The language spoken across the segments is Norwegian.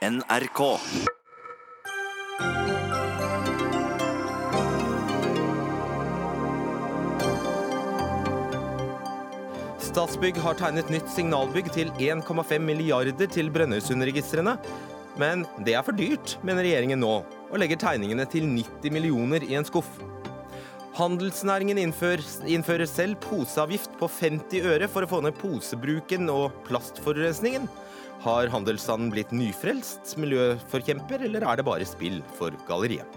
NRK. Statsbygg har tegnet nytt signalbygg til 1,5 milliarder til Brønnøysundregistrene. Men det er for dyrt, mener regjeringen nå, og legger tegningene til 90 millioner i en skuff. Handelsnæringen innfører, innfører selv poseavgift på 50 øre for å få ned posebruken og plastforurensningen. Har handelsstanden blitt nyfrelst miljøforkjemper, eller er det bare spill for galleriet?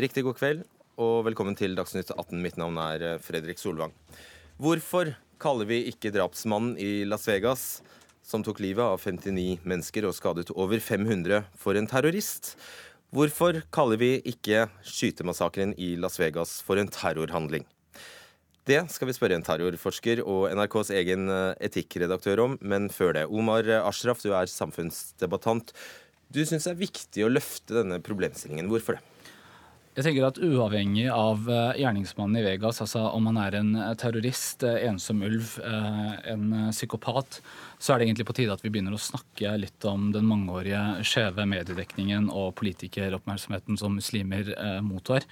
Riktig god kveld og velkommen til Dagsnytt 18. Mitt navn er eh, Fredrik Solvang. Hvorfor kaller vi ikke drapsmannen i Las Vegas, som tok livet av 59 mennesker og skadet over 500, for en terrorist? Hvorfor kaller vi ikke skytemassakren i Las Vegas for en terrorhandling? Det skal vi spørre en terrorforsker og NRKs egen eh, etikkredaktør om, men før det. Omar Ashraf, du er samfunnsdebattant. Du syns det er viktig å løfte denne problemstillingen. Hvorfor det? Jeg tenker at Uavhengig av eh, gjerningsmannen i Vegas, altså om han er en eh, terrorist, eh, ensom ulv, en psykopat, så er det egentlig på tide at vi begynner å snakke litt om den mangeårige skjeve mediedekningen og politikeroppmerksomheten som muslimer mottar.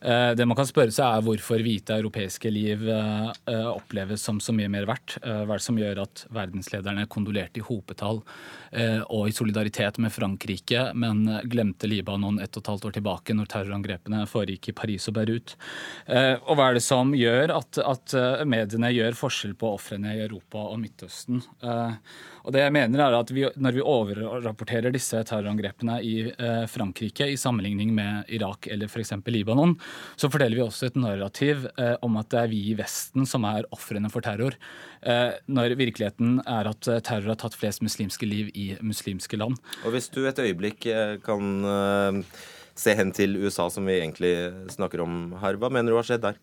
Eh, det man kan spørre seg er hvorfor hvite europeiske liv eh, eh, oppleves som så mye mer verdt. Hva er det som gjør at verdenslederne kondolerte i hopetall og i solidaritet med Frankrike, men glemte Libanon ett og et halvt år tilbake når terrorangrepene foregikk i Paris og Beirut? Og hva er det som gjør at, at mediene gjør forskjell på ofrene i Europa og Midtøsten? Og det jeg mener er at vi, Når vi overrapporterer disse terrorangrepene i Frankrike i sammenligning med Irak eller f.eks. Libanon, så forteller vi også et narrativ eh, om at det er vi i Vesten som er ofrene for terror, eh, når virkeligheten er at eh, terror har tatt flest muslimske liv i muslimske land. Og Hvis du et øyeblikk eh, kan eh, se hen til USA, som vi egentlig snakker om her, hva mener du har skjedd der?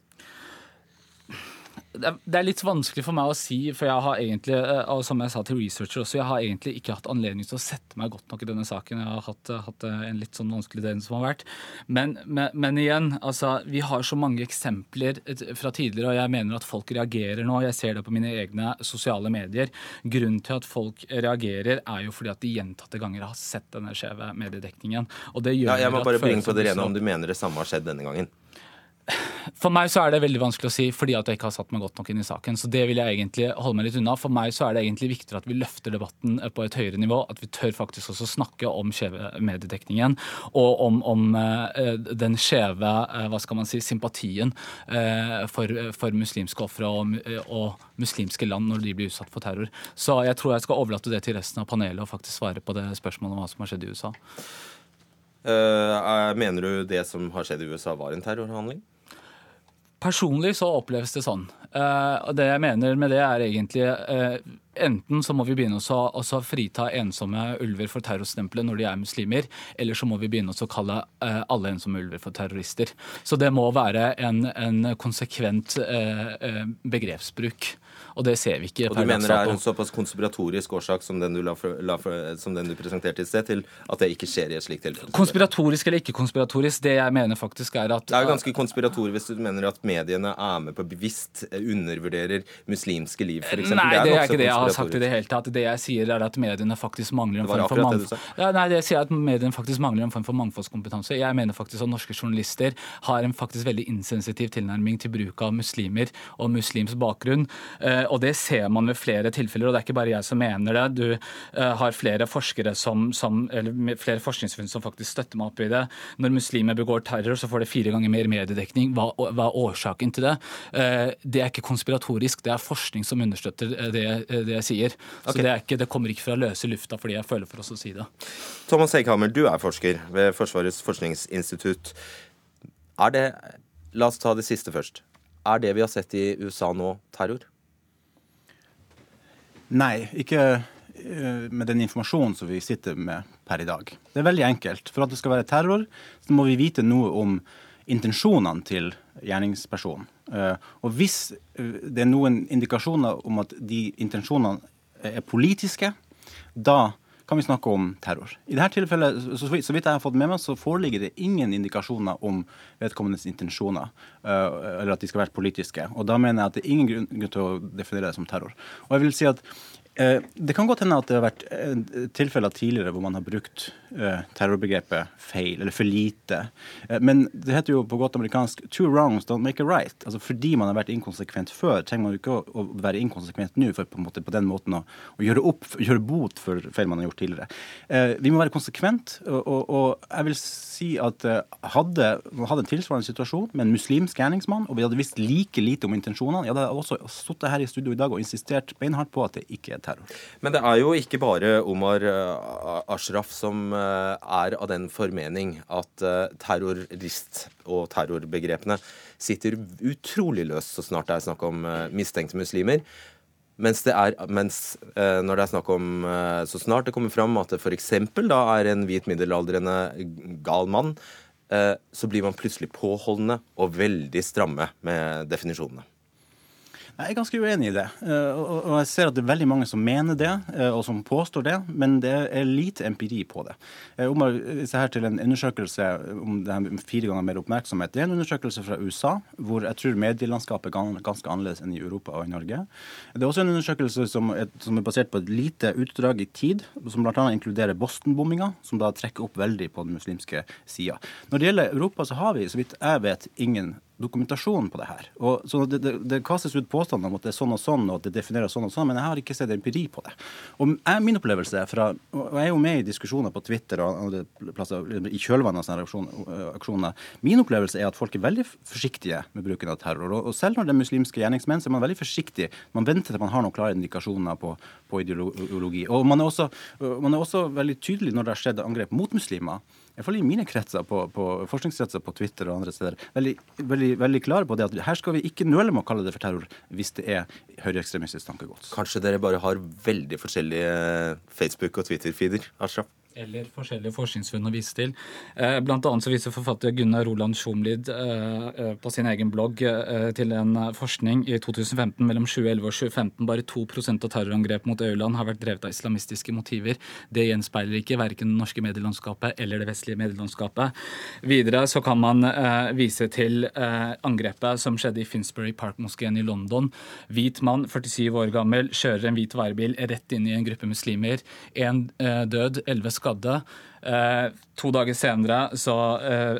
Det er litt vanskelig for meg å si, for jeg har egentlig, eh, og som jeg sa til researcher også, jeg har egentlig ikke hatt anledning til å sette meg godt nok i denne saken. Jeg har hatt, eh, hatt eh, en litt sånn vanskelig del som har vært. Men, men, men, igjen, altså, vi har så mange eksempler fra tidligere, og jeg mener at folk reagerer nå. Jeg ser det på mine egne sosiale medier. Grunnen til at folk reagerer, er jo fordi at de gjentatte ganger har sett denne skjeve mediedekningen. Og det gjør ja, jeg må bare bringe på det rene om du mener det samme har skjedd denne gangen. For meg så er det veldig vanskelig å si fordi at jeg ikke har satt meg godt nok inn i saken. Så det vil jeg egentlig holde meg litt unna. For meg så er det egentlig viktigere at vi løfter debatten på et høyere nivå. At vi tør faktisk også snakke om skjeve mediedekningen og om, om uh, den skjeve uh, hva skal man si, sympatien uh, for, for, muslimske ofre og, og, muslimske land når de blir utsatt for terror. Så jeg tror jeg skal overlate det til resten av panelet og faktisk svare på det spørsmålet om hva som har skjedd i USA. mener du det som har skjedd i USA var en terrorhandling? Personlig så oppleves det sånn. Uh, og Det jeg mener med det, er egentlig uh, Enten så må vi begynne å frita ensomme ulver for terrorstempelet når de er muslimer, eller så må vi begynne å kalle uh, alle ensomme ulver for terrorister. Så det må være en, en konsekvent begrepsbruk. Og det ser vi ikke. Og du mener det er en såpass konspiratorisk årsak som den, du, la for, la for, som den du presenterte i sted, til at det ikke skjer i et slikt tilfelle? Konspiratorisk eller ikke konspiratorisk, det jeg mener faktisk er at Det er jo ganske konspiratorisk hvis du mener at mediene er med på bevisst eh, undervurderer muslimske liv, f.eks. Nei, det er, det er ikke det jeg har sagt i det hele tatt. Det jeg sier, er at mediene faktisk mangler en form for mangfold. Ja, nei, det jeg sier er at mediene faktisk mangler en form for mangfoldskompetanse. Jeg mener faktisk at norske journalister har en faktisk veldig insensitiv tilnærming til bruk av muslimer og muslims bakgrunn. Uh, og det ser man ved flere tilfeller, og det er ikke bare jeg som mener det. Du uh, har flere forskere som, som, eller flere forskningsfunn som faktisk støtter meg opp i det. Når muslimer begår terror, så får det fire ganger mer mediedekning. Hva, hva er årsaken til det? Uh, det er ikke konspiratorisk, det er forskning som understøtter det, det jeg sier. Så okay. det, ikke, det, kommer ikke fra løse lufta fordi jeg føler for oss å si det. Thomas Eikhammer, du er forsker ved Forsvarets forskningsinstitutt. Er det La oss ta det siste først. Er det vi har sett i USA nå, terror? Nei, ikke eh, med den informasjonen som vi sitter med per i dag. Det er veldig enkelt. For at det skal være terror, så må vi vite noe om intensjonene til gjerningspersonen. Eh, og hvis eh, det er noen indikasjoner om at de intensjonene er politiske, da kan vi snakke om terror. I dette tilfellet, så, vidt jeg har fått med meg, så foreligger det ingen indikasjoner om vedkommendes intensjoner, eller at de skal være politiske. Og da mener jeg at det er ingen grunn til å definere det som terror. Og jeg vil si at Eh, det kan godt hende at det har vært eh, tilfeller tidligere hvor man har brukt eh, terrorbegrepet feil, eller for lite. Men det heter jo på godt amerikansk 'two wrongs don't make a right'. Altså Fordi man har vært inkonsekvent før, trenger man jo ikke å, være inkonsekvent nå for på, måte, på den måten å, å, gjøre opp, gjøre bot for feil man har gjort tidligere. Vi må være konsekvent, og, og, og jeg vil si at hadde man hadde en tilsvarende situasjon med en muslimsk gjerningsmann, og vi hadde visst like lite om intensjonene, jeg hadde også sittet her i studio i dag og insistert beinhardt på at det ikke er terror. Men det er jo ikke bare Omar uh, Ashraf som uh, er av den formening at uh, terrorist og terrorbegrepene sitter utrolig løst så snart det er snakk om mistenkte muslimer. Mens, er, mens når det er snakk om så snart det kommer fram at det f.eks. da er en hvit middelaldrende gal mann, så blir man plutselig påholdende og veldig stramme med definisjonene. Jeg er ganske uenig i det. Eh, og jeg ser at det er veldig mange som mener det, eh, og som påstår det, men det er lite empiri på det. Om jeg ser her til en undersøkelse om det her fire ganger mer oppmerksomhet. Det er en undersøkelse fra USA, hvor jeg tror medielandskapet er ganske annerledes enn i Europa og i Norge. Det er også en undersøkelse er, som er basert på et lite utdrag i tid, som bl.a. inkluderer Boston-bomminga, som da trekker opp veldig på den muslimske sida. Når det gjelder Europa, så har vi, så vidt jeg vet, ingen dokumentasjon på det her. Og, så det, det, det, kastes ut påstander om at det er sånn og sånn, og at det defineres sånn og sånn, men jeg har ikke sett empiri på det. Og jeg, Min opplevelse fra, og jeg er jo med i diskusjoner på Twitter og andre plasser i kjølvannet av sånne aksjoner, min opplevelse er at folk er veldig forsiktige med bruken av terror. Og, og selv når det er muslimske gjerningsmenn, så er man veldig forsiktig. Man venter til man har noen klare indikasjoner på, på ideologi. Og man er, også, man er også veldig tydelig når det har skjedd angrep mot muslimer iallfall i mine kretser, på, på forskningskretser på Twitter og andre steder, veldig, veldig, veldig, klare på det at her skal vi ikke nøle med å kalle det for terror hvis det er høyreekstremistisk tankegods. Kanskje dere bare har veldig forskjellige Facebook- og Twitter-feeder, Ashraf? Eller forskjellige forskningsfunn å vise til. Eh, blant annet så viser forfatter Gunnar Roland Schomlid eh, eh, på sin egen blogg til en forskning i 2015 mellom 2011 og 2015 bare 2% av terrorangrep mot EU-land har vært drevet av islamistiske motiver. Det gjenspeiler ikke verken det norske medielandskapet eller det vestlige medielandskapet. Videre så kan man vise til angrepet som skjedde i Finsbury Park-moskeen i London. Hvit mann, 47 år gammel, kjører en hvit varebil rett inn i en gruppe muslimer. Én død, elleve skadde skadde. Eh, to dager senere så eh,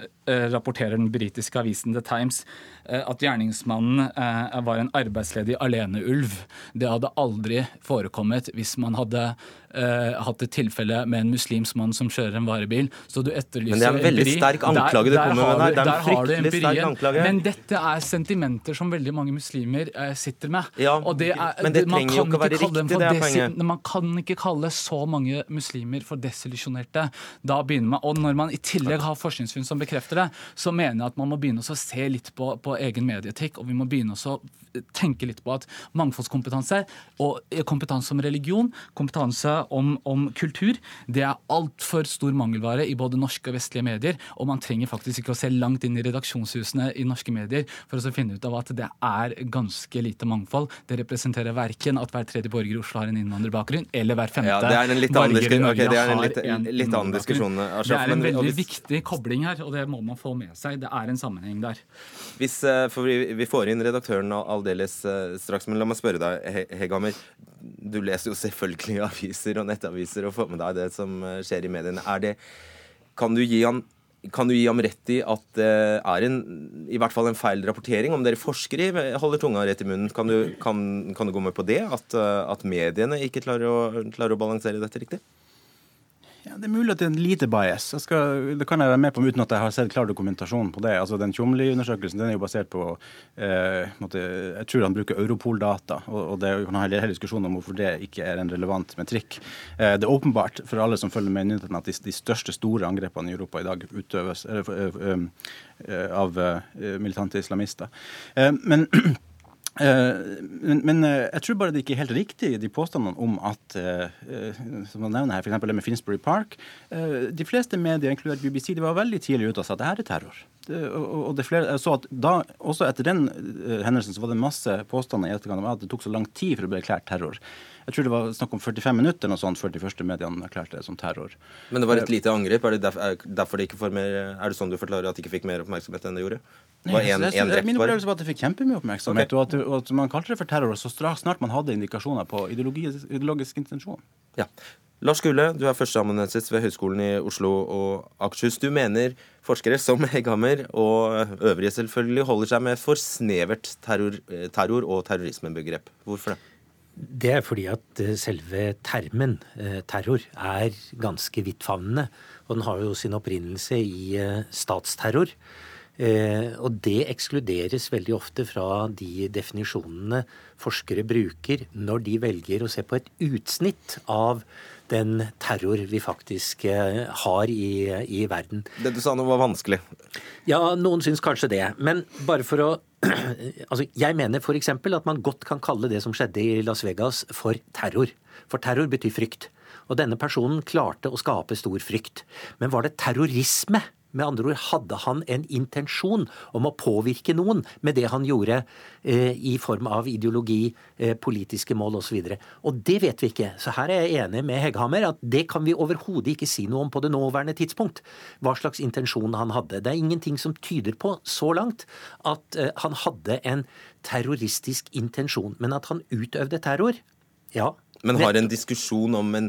rapporterer den britiske avisen The Times eh, at gjerningsmannen eh, var en arbeidsledig aleneulv. Det hadde aldri forekommet hvis man hadde hatt et tilfelle med en muslimsk mann som kjører en varebil. Så du etterlyser Men det er en veldig empiri. sterk anklage du kommer med Der, er en fryktelig sterk anklage. Men dette er sentimenter som veldig mange muslimer sitter med. Ja, det er, men det trenger jo ikke å være riktig, det er poenget. Man kan ikke kalle så mange muslimer for desillusjonerte. Da begynner man, Og når man i tillegg har forskningsfunn som bekrefter det, så mener at man må begynne å se litt på, på egen medieetikk, og vi må begynne å tenke litt på at mangfoldskompetanse og kompetanse om religion, kompetanse om, om kultur, det er altfor stor mangelvare i både norske og vestlige medier. Og man trenger faktisk ikke å se langt inn i redaksjonshusene i norske medier for å finne ut av at det er ganske lite mangfold. Det representerer verken at hver tredje borger i Oslo har en innvandrerbakgrunn, eller hver femte ja, det er en litt annen borger i okay, det er en litt, har en litt annen diskusjon. Ashraf, det er en veldig hvis... viktig kobling her, og det må man få med seg. Det er en sammenheng der. Hvis, eh, for vi, får inn redaktøren aldeles eh, straks, men la meg spørre deg, Hegammer. du leser jo selvfølgelig aviser og nettaviser og får med deg det som eh, skjer i mediene. Er det, kan du gi han kan du gi ham rett i at det er en, i hvert fall en feil rapportering? Om dere forskere holder tunga rett i munnen, kan du, kan, kan du gå med på det? At, at mediene ikke klarer å, klarer å balansere dette riktig? Ja, Det er mulig at det er en lite bias. Skal, det kan jeg være med på uten at jeg har sett klar dokumentasjon på det. Altså Den Tjomli-undersøkelsen den er jo basert på eh, måtte, Jeg tror han bruker Europol-data. og, og det kan ha en hel diskusjon om hvorfor det ikke er en relevant metrikk. Eh, det er åpenbart for alle som følger med i nyhetene at de, de, største store angrepene i Europa i dag utøves er, er, er, av militante islamister. Eh, men Eh, men, men, eh, jeg tror bare det ikke er helt riktig, de påstandene om at uh, som man nevner her, f.eks. det med Finsbury Park. De fleste medier, inkludert BBC, de var veldig tidlig ute og sa at det her er terror. og det er flere, jeg så at da, Også etter den hendelsen så var det masse påstander i etterkant om at det tok så lang tid for å bli erklært terror. Jeg tror det var snakk om 45 minutter noe sånt før de første mediene erklærte det som terror. Men det var et lite angrep? Er det derfor, det ikke får mer, er det sånn du forklarer at det ikke fikk mer oppmerksomhet enn det gjorde? Var en, en drept, Min opplevelse var at det fikk kjempemye oppmerksomhet, okay. og, at, og, at, man kalte det for terror så snart man hadde indikasjoner på ideologisk, ideologisk intensjon. Ja. Lars Gule, du er førsteamanuensis ved Høgskolen i Oslo og Akershus. Du mener forskere som Hegghammer og øvrige selvfølgelig holder seg med for snevert terror, terror og terrorismebegrep. Hvorfor det? Det er fordi at eh, selve termen eh, terror er ganske vidtfavnende. Og den har jo sin opprinnelse i eh, statsterror. Og det ekskluderes veldig ofte fra de definisjonene forskere bruker når de velger å se på et utsnitt av den terror vi faktisk eh, har i, i verden. Det du sa nå var vanskelig? Ja, noen syns kanskje det. Men bare for å Altså, jeg mener f.eks. at man godt kan kalle det som skjedde i Las Vegas, for terror. For terror betyr frykt. Og denne personen klarte å skape stor frykt. Men var det terrorisme med andre ord hadde han en intensjon om å påvirke noen med det han gjorde eh, i form av ideologi, eh, politiske mål osv. Og, så og det vet vi ikke. Så her er jeg enig med Hegghammer at det kan vi overhodet ikke si noe om på det nåværende tidspunkt. Hva slags intensjon han hadde. Det er ingenting som tyder på så langt at eh, han hadde en terroristisk intensjon. Men at han utøvde terror, ja. Men har en diskusjon om en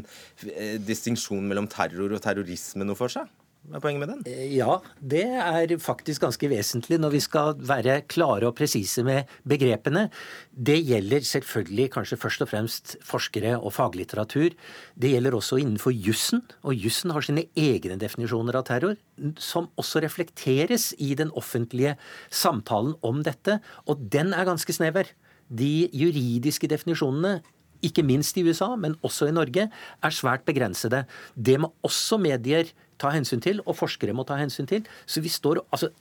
eh, distinksjon mellom terror og terrorisme noe for seg? Er poenget med den? Eh, ja, det er faktisk ganske vesentlig når vi skal være klare og presise med begrepene. Det gjelder selvfølgelig kanskje først og fremst forskere og faglitteratur. Det gjelder også innenfor jussen, og jussen har sine egne definisjoner av terror, som også reflekteres i den offentlige samtalen om dette, og den er ganske snever. De juridiske definisjonene ikke minst i USA, men også i Norge, er svært begrensede. Det må også medier ta hensyn til, og forskere må ta hensyn til. Så vi står altså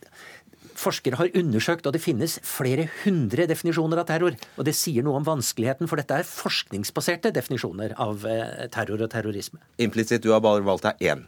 Forskere har undersøkt, og det finnes flere hundre definisjoner av terror. Og det sier noe om vanskeligheten, for dette er forskningsbaserte definisjoner av eh, terror og terrorisme. Implisitt, du har bare valgt deg én.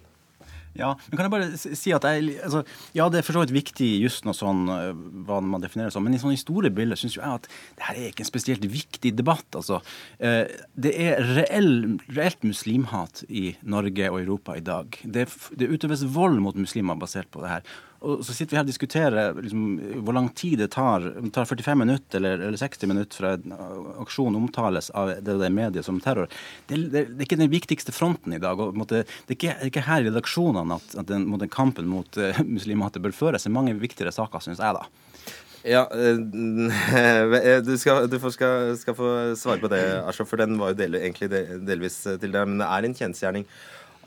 Ja, men kan jeg bare si at jeg, altså, ja, det er for så vidt viktig i jussen og sånn eh, hva man definerer som, men i sånne store bilder syns jeg at det her er ikke en spesielt viktig debatt. altså. Eh, det er reell, reelt muslimhat i Norge og Europa i dag. Det, det utøves vold mot muslimer basert på det her. Og så sitter vi her og diskuterer liksom, hvor lang tid det tar. Det tar 45 minutter eller, eller 60 minutter fra en aksjon omtales av det, det mediet som terror. Det, det, det, er ikke den viktigste fronten i dag. og måtte, Det er ikke, ikke, her i redaksjonene at, at den, måtte, kampen mot uh, muslimhatet bør føres. Det er mange viktigere saker, syns jeg, da. Ja, eh, du, skal, du skal, skal, få svare på det, Asha, for den var jo del, egentlig delvis til deg. Men det er en kjensgjerning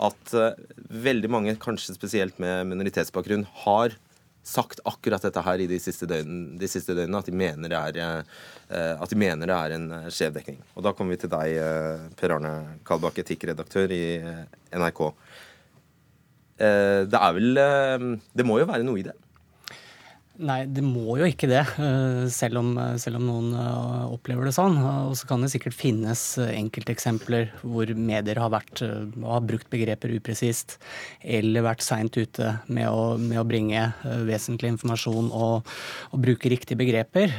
at uh, veldig mange, kanskje spesielt med minoritetsbakgrunn, har sagt akkurat dette her i de siste, døgnene, de siste døgnene, at de er, uh, at de mener det er en skjevdekning. Og da kommer vi til deg, Per Arne Kalbakk, etikkredaktør i NRK. det er vel Det må jo være noe i det? Nei, det må jo ikke det, eh, selv om, eh, selv om, noen eh, opplever det sånn. Og så kan det sikkert finnes enkelteksempler hvor medier har vært har brukt begreper upresist, eller vært seint ute med å, med å, bringe vesentlig informasjon og, og, bruke riktige begreper.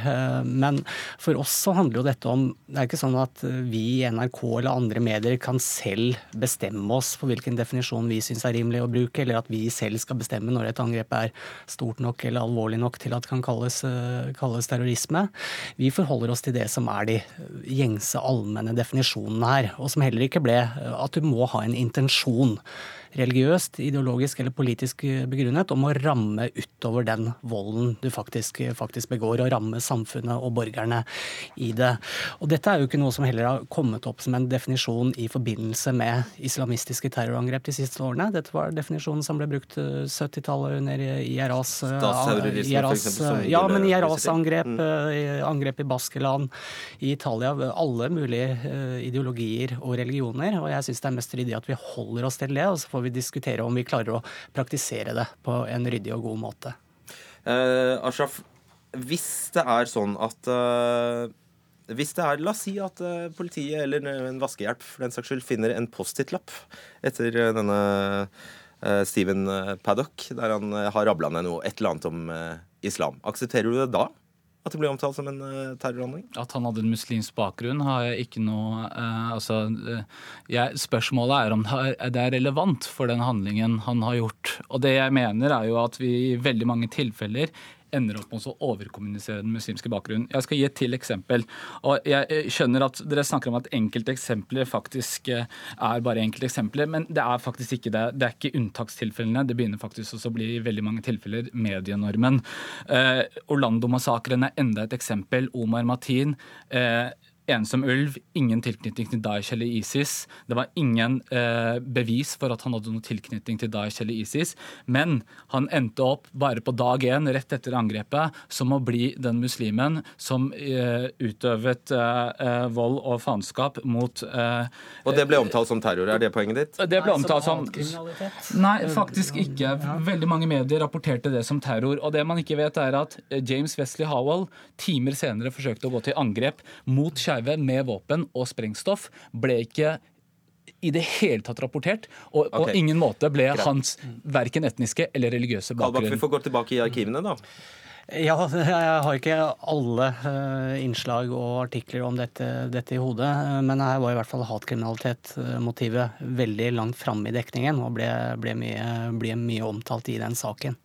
Men for oss så handler jo dette om Det er ikke sånn at vi i NRK eller andre medier kan selv bestemme oss for hvilken definisjon vi syns er rimelig å bruke, eller at vi selv skal bestemme når et angrep er stort nok eller alvorlig nok nok til at kan kalles, eh, kalles, terrorisme. Vi forholder oss til det som er de gjengse allmenne definisjonene her, og som heller ikke ble eh, at du må ha en intensjon religiøst, ideologisk eller politisk begrunnet, om å ramme utover den volden du faktisk, faktisk, begår, og ramme samfunnet og borgerne i det. Og Dette er jo ikke noe som heller har kommet opp som en definisjon i forbindelse med islamistiske terrorangrep de siste årene. Dette var definisjonen som ble brukt 70-tallet under IRAs, IRAs Ja, men IRAs angrep, mm. angrep i Baskeland, i Italia, alle mulige eh, ideologier og religioner. Og jeg syns det er mest ryddig at vi holder oss til det. og så får vi diskutere om vi klarer å praktisere det på en ryddig og god måte. Uh, Ashraf, hvis det er sånn at uh, hvis det er, La oss si at uh, politiet eller en vaskehjelp for den saks skyld finner en Post-It-lapp etter denne Steven Paddock, der han har rabla ned noe, et eller annet om islam. Aksepterer du det da? At det ble omtalt som en terrorhandling? At han hadde en muslimsk bakgrunn, har jeg ikke noe uh, Altså, jeg, spørsmålet er om det er relevant for den handlingen han har gjort. Og det jeg mener, er jo at vi i veldig mange tilfeller ender opp med å overkommunisere den muslimske bakgrunnen. Jeg skal gi et til eksempel. Og jeg eh, skjønner at Dere snakker om at enkelte eksempler faktisk eh, er bare enkelte eksempler, men det er faktisk ikke det. Det er ikke unntakstilfellene. Det begynner faktisk også å bli i veldig mange tilfeller medienormen. Eh, Orlando-massakren er enda et eksempel. Omar Matin. Eh, ensom ulv, ingen tilknytning til Daesh eller ISIS. Det var ingen eh, bevis for at han hadde noen tilknytning til Daesh eller ISIS. Men han endte opp bare på dag én, rett etter angrepet, som å bli den muslimen som eh, utøvet eh, eh vold og faenskap mot eh, Og det ble omtalt som terror, er det poenget ditt? Det ble omtalt som Nei, faktisk ikke. Veldig mange medier rapporterte det som terror. Og det man ikke vet, er at James Wesley Howell timer senere forsøkte å gå til angrep mot kjærligheten skeive med våpen og sprengstoff ble ikke i det hele tatt rapportert, og på okay. ingen måte ble Greit. hans verken etniske eller religiøse bakgrunn. Vi får gå tilbake i arkivene, da. Ja, jeg har ikke alle uh, innslag og artikler om dette, dette, i hodet. Men her var i hvert fall hatkriminalitet-motivet veldig langt framme i dekningen og ble, ble, mye, ble, mye, omtalt i den saken.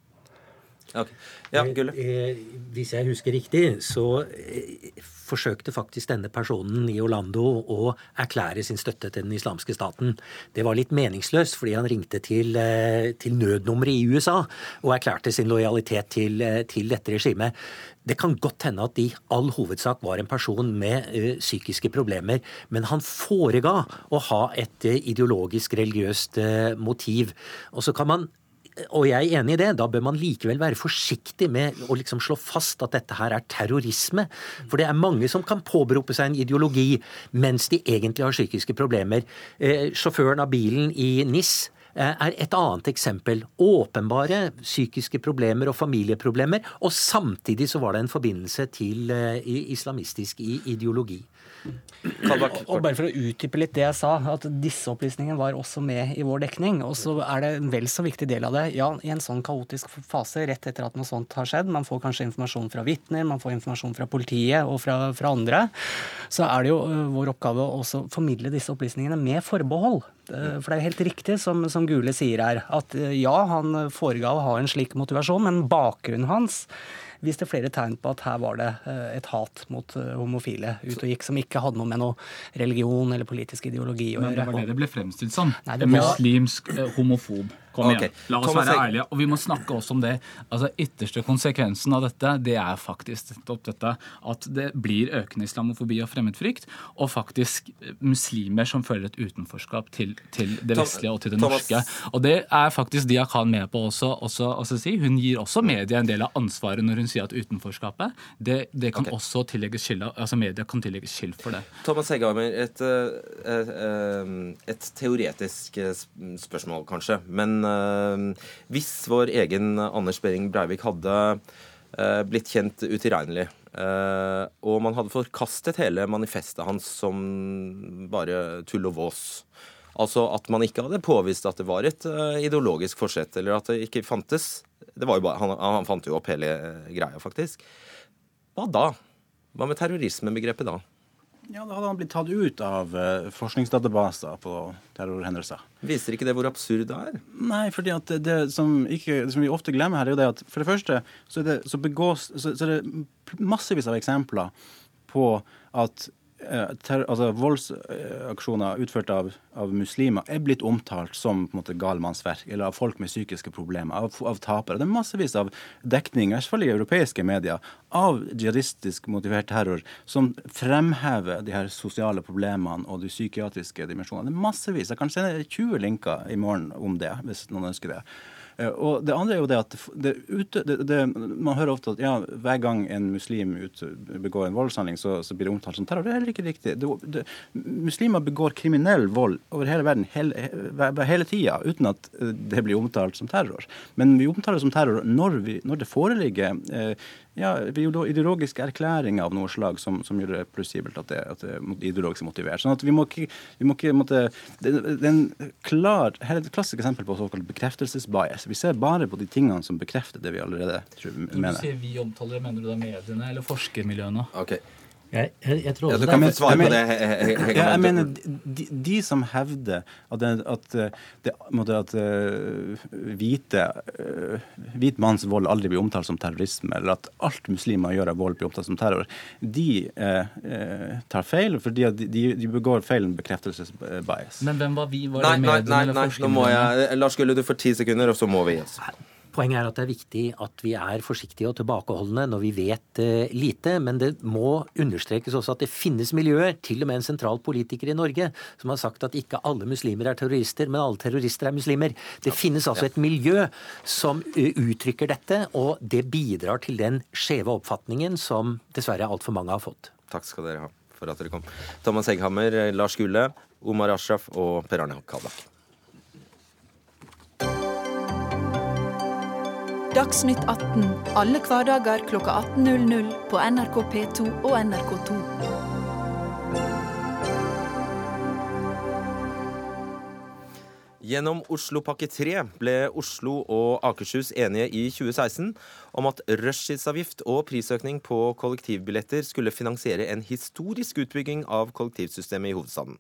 Okay. Ja. Eh, hvis jeg husker riktig, så eh, forsøkte faktisk denne personen i Orlando å erklære sin støtte til den islamske staten. Det var litt meningsløst, fordi han ringte til, eh, til nødnummeret i USA og erklærte sin lojalitet til, til dette regimet. Det kan godt hende at det i all hovedsak var en person med ø, psykiske problemer, men han forega å ha et ø, ideologisk, religiøst ø, motiv. Og så kan man og jeg er enig i det. Da bør man likevel være forsiktig med å liksom slå fast at dette her er terrorisme. For det er mange som kan påberope seg en ideologi mens de egentlig har psykiske problemer. Eh, sjåføren av bilen i NIS eh, er et annet eksempel. Åpenbare psykiske problemer og familieproblemer. Og samtidig så var det en forbindelse til eh, islamistisk ideologi. Og bare for å utdype litt det jeg sa, at disse opplysningene var også med i vår dekning. Og så er det en vel så viktig del av det. Ja, i en sånn kaotisk fase rett etter at noe sånt har skjedd, man får kanskje informasjon fra vitner, man får informasjon fra politiet og fra, fra andre, så er det jo vår oppgave å også formidle disse opplysningene med forbehold. For det er jo helt riktig som, som Gule sier her, at ja, han foregav å ha en slik motivasjon, men bakgrunnen hans viste flere tegn på at her var det eh, et hat mot eh, homofile ut og gikk, som ikke hadde noe med noe religion eller politisk ideologi å gjøre. Men det var det det ble fremstilt som. Var... Muslimsk eh, homofob. Kom igjen. Okay. La oss være ærlige. Og vi må snakke også om det. Altså, Ytterste konsekvensen av dette det er faktisk dette at det blir økende islamofobi og fremmedfrykt, og faktisk muslimer som føler et utenforskap til, til det vestlige og til det Thomas. norske. Og det er faktisk Diakan med på også, også, også si. Hun gir også media en del av ansvaret når hun sier at utenforskapet det, det kan okay. også tillegges skyld altså media kan tillegges skyld for det. Thomas Hegghammer, et, et, eh, eh, et teoretisk eh, spørsmål kanskje. men Eh, hvis vår egen Anders Behring Breivik hadde eh, blitt kjent utilregnelig, eh, og man hadde forkastet hele manifestet hans som bare tull og vås Altså at man ikke hadde påvist at det var et ideologisk forsett, eller at det ikke fantes. Det var jo bare, han, han fant jo opp hele greia, faktisk. Hva da? Hva med terrorismebegrepet da? Ja, Da hadde han blitt tatt ut av uh, forskningsdatabaser på terrorhendelser. Viser ikke det hvor absurd det er? Nei, fordi at det, som, ikke, det som, vi ofte glemmer her, er jo det at for det første så er det, så begås, så, så er det massevis av eksempler på at Eh, ter, altså, voldsaksjoner utført av, av, muslimer er blitt omtalt som på en måte galmannsverk, eller av folk med psykiske problemer, av, av tapere. Det er massevis av dekning, i hvert fall i europeiske medier, av jihadistisk motivert terror som fremhever de her sosiale problemene og de psykiatriske dimensjonene. Det er massevis. Jeg kan sende 20 linker i morgen om det, hvis noen ønsker det. Eh, og Det andre er jo det at det det, det, man hører ofte at ja, hver gang en muslim ut, begår en voldshandling, så, så, blir det omtalt som terror. Det er heller ikke riktig. muslimer begår kriminell vold over hele verden hele, hele tida uten at eh, det blir omtalt som terror. Men vi omtaler det som terror når, vi, når det foreligger eh, ja, ideologiske erklæringer av noe slag som, som gjør det plausibelt at det, at det er ideologisk motivert. Sånn at vi må ikke, vi må ikke måtte, det, det, er en klar, her er et klassisk eksempel på såkalt bekreftelsesbias. Vi ser bare på de tingene som bekrefter det vi allerede tror, mener. Når du sier vi omtaler, mener du da mediene eller forskermiljøene? Okay. Jeg, jeg, jeg tror ja, du kan få svare på det. Jeg, jeg mener, de, de, som hevder at, det, at, det, at uh, hvite, uh, hvit manns vold aldri blir omtalt som terrorisme, eller at alt muslimer gjør av vold blir omtalt som terror, de uh, tar feil, fordi de, de, begår feil bekreftelsesbias. Men hvem var vi? Var nei, nei, nei, nei, nå må jeg Lars Gulle, du får ti sekunder, og så må vi gi oss. Poenget er at det er viktig at vi er forsiktige og tilbakeholdne når vi vet uh, lite. Men det må understrekes også at det finnes miljøer, til og med en sentral politiker i Norge, som har sagt at ikke alle muslimer er terrorister, men alle terrorister er muslimer. Det finnes altså et miljø som uh, uttrykker dette, og det bidrar til den skjeve oppfatningen som dessverre altfor mange har fått. Takk skal dere ha for at dere kom. Thomas Egghammer, Lars Gulle, Omar Ashraf og Per Arne Kalbakk. Dagsnytt 18 alle hverdager kl 18.00 på NRK P2 og NRK2. Gjennom Oslopakke 3 ble Oslo og Akershus enige i 2016 om at rushtidsavgift og prisøkning på kollektivbilletter skulle finansiere en historisk utbygging av kollektivsystemet i hovedstaden.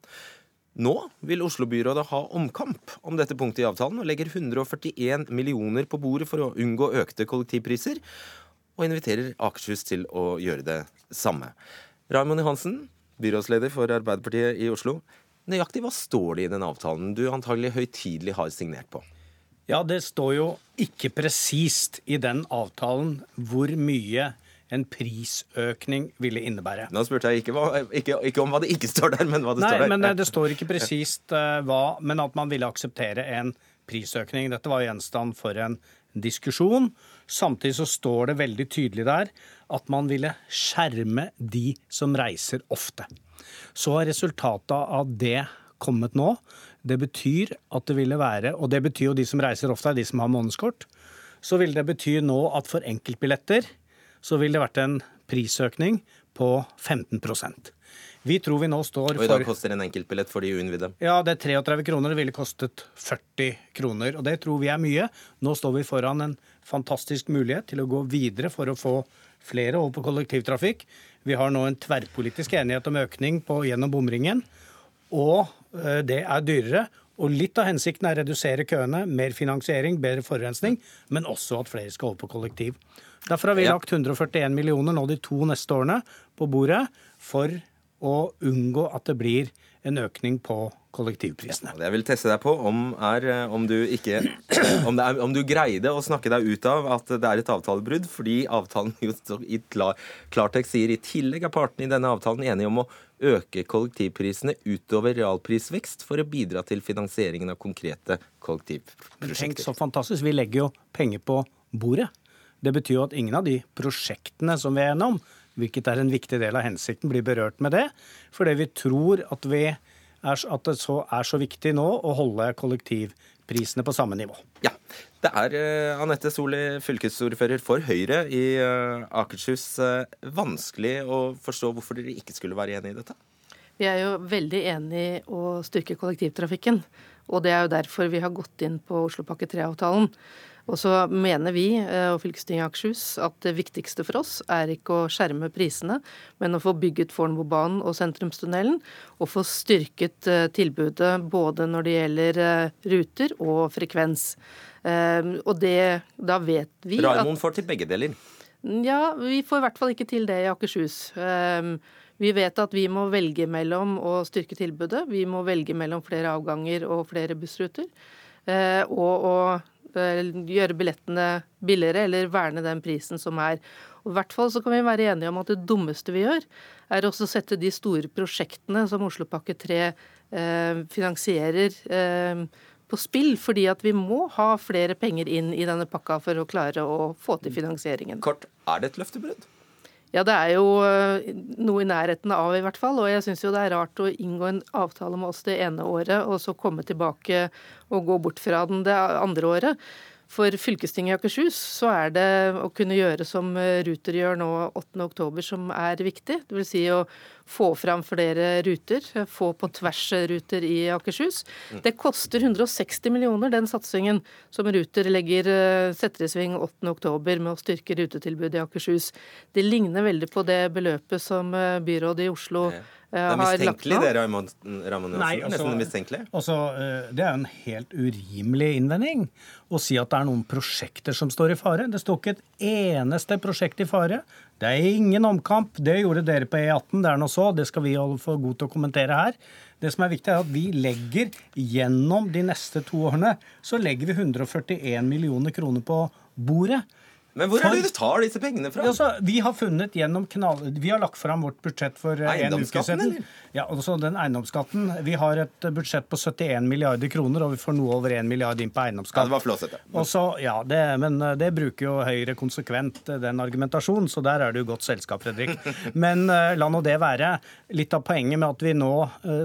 Nå vil Oslo-byrådet ha omkamp om dette punktet i avtalen, og legger 141 millioner på bordet for å unngå økte kollektivpriser, og inviterer Akershus til å gjøre det samme. Raymond Johansen, byrådsleder for Arbeiderpartiet i Oslo. Nøyaktig hva står det i den avtalen du antagelig høytidelig har signert på? Ja, det står jo ikke presist i den avtalen hvor mye en prisøkning ville innebære. Nå spurte jeg ikke, hva, ikke, ikke, om hva det ikke står der, men hva det Nei, står der. Men eh, det står ikke presist uh, hva, men at man ville akseptere en prisøkning. Dette var gjenstand for en diskusjon. Samtidig så står det veldig tydelig der at man ville skjerme de som reiser ofte. Så har resultatet av det kommet nå. Det betyr at det ville være, og det betyr jo de som reiser ofte, er de som har månedskort. Så vil det bety nå at for enkeltbilletter så ville det vært en prisøkning på 15% vi tror vi nå står for Og i dag koster en enkeltbillett for de uinnvidde? Ja, det er 33 kroner. Det ville kostet 40 kroner. Og det tror vi er mye. Nå står vi foran en fantastisk mulighet til å gå videre for å få flere over på kollektivtrafikk. Vi har nå en tverrpolitisk enighet om økning på, gjennom bomringen. Og eh, det er dyrere. Og litt av hensikten er å redusere køene, mer finansiering, bedre forurensning, men også at flere skal over på kollektiv. Derfor har vi lagt 141 millioner nå de to neste årene på bordet for å unngå at det blir en økning på kollektivprisene. Det jeg vil teste deg på, om, er eh, om du ikke om, er, om, du greide å snakke deg ut av at det er et avtalebrudd, fordi avtalen jo i klar, klartekst sier i tillegg er partene i denne avtalen enige om å øke kollektivprisene utover realprisvekst for å bidra til finansieringen av konkrete kollektivprosjekter. Tenk så fantastisk. Vi legger jo penger på bordet. Det betyr jo at ingen av de prosjektene som vi er gjennom, hvilket er en viktig del av hensikten, blir berørt med det. Fordi vi tror at, vi er, at det så er så viktig nå å holde kollektivprisene på samme nivå. Ja. Det er uh, Anette Soli, fylkesordfører for Høyre i uh, Akershus. Uh, vanskelig å forstå hvorfor dere ikke skulle være enig i dette? Vi er jo veldig enig i å styrke kollektivtrafikken. Og det er jo derfor vi har gått inn på Oslopakke 3-avtalen. Og så mener vi eh, og fylkestinget i Akershus at det viktigste for oss er ikke å skjerme prisene, men å få bygget Fornebubanen og sentrumstunnelen, og få styrket eh, tilbudet både når det gjelder eh, ruter og frekvens. Og det, da vet vi at Raimond får til begge deler? Ja, vi får i hvert fall ikke til det i Akershus. Vi vet at vi må velge mellom å styrke tilbudet, vi må velge mellom flere avganger og flere bussruter. Og å gjøre billettene billigere, eller verne den prisen som er. Og I hvert fall så kan vi være enige om at det dummeste vi gjør, er også å sette de store prosjektene som Oslopakke 3 eh, finansierer, eh, på spill. Fordi at vi må ha flere penger inn i denne pakka for å klare å få til finansieringen. Kort, er det et løftebrudd? Ja, det er jo eh, noe i nærheten av, i hvert fall. Og jeg syns jo det er rart å inngå en avtale med oss det ene året, og så komme tilbake og gå bort fra den det andre året. For fylkestinget i Akershus så er det å kunne gjøre som eh, Ruter gjør nå 8.10, som er viktig. Dvs. Si å få fram flere ruter, eh, få på tvers-ruter i Akershus. Mm. Det koster 160 millioner, den satsingen som Ruter legger, eh, setter i sving 8.10 med å styrke rutetilbudet i Akershus. Det ligner veldig på det beløpet som byrådet i Oslo ja det er mistenkelig, det, Raymond Johansen? Altså, Nesten mistenkelig? Altså, eh, det er en helt urimelig innvending å si at det er noen prosjekter som står i fare. Det står ikke et eneste prosjekt i fare. Det er ingen omkamp. Det gjorde dere på E18, det er nå så. Det skal vi få god til å kommentere her. Det som er viktig, er at vi legger gjennom de neste to årene så legger vi 141 millioner kroner på bordet. Men hvor er det du tar disse pengene fra? Altså, vi har funnet gjennom knall... Vi har lagt fram vårt budsjett for eh, en uke siden. Ja, også den eiendomsskatten. Vi har et budsjett på 71 milliarder kroner, og vi får noe over 1 milliard inn på eiendomsskatt. Ja, det var flåsete. Ja, det, men eh, det bruker jo Høyre konsekvent, eh, den argumentasjonen, så der er det jo godt selskap, Fredrik. Men la nå det være. Litt av poenget med at vi nå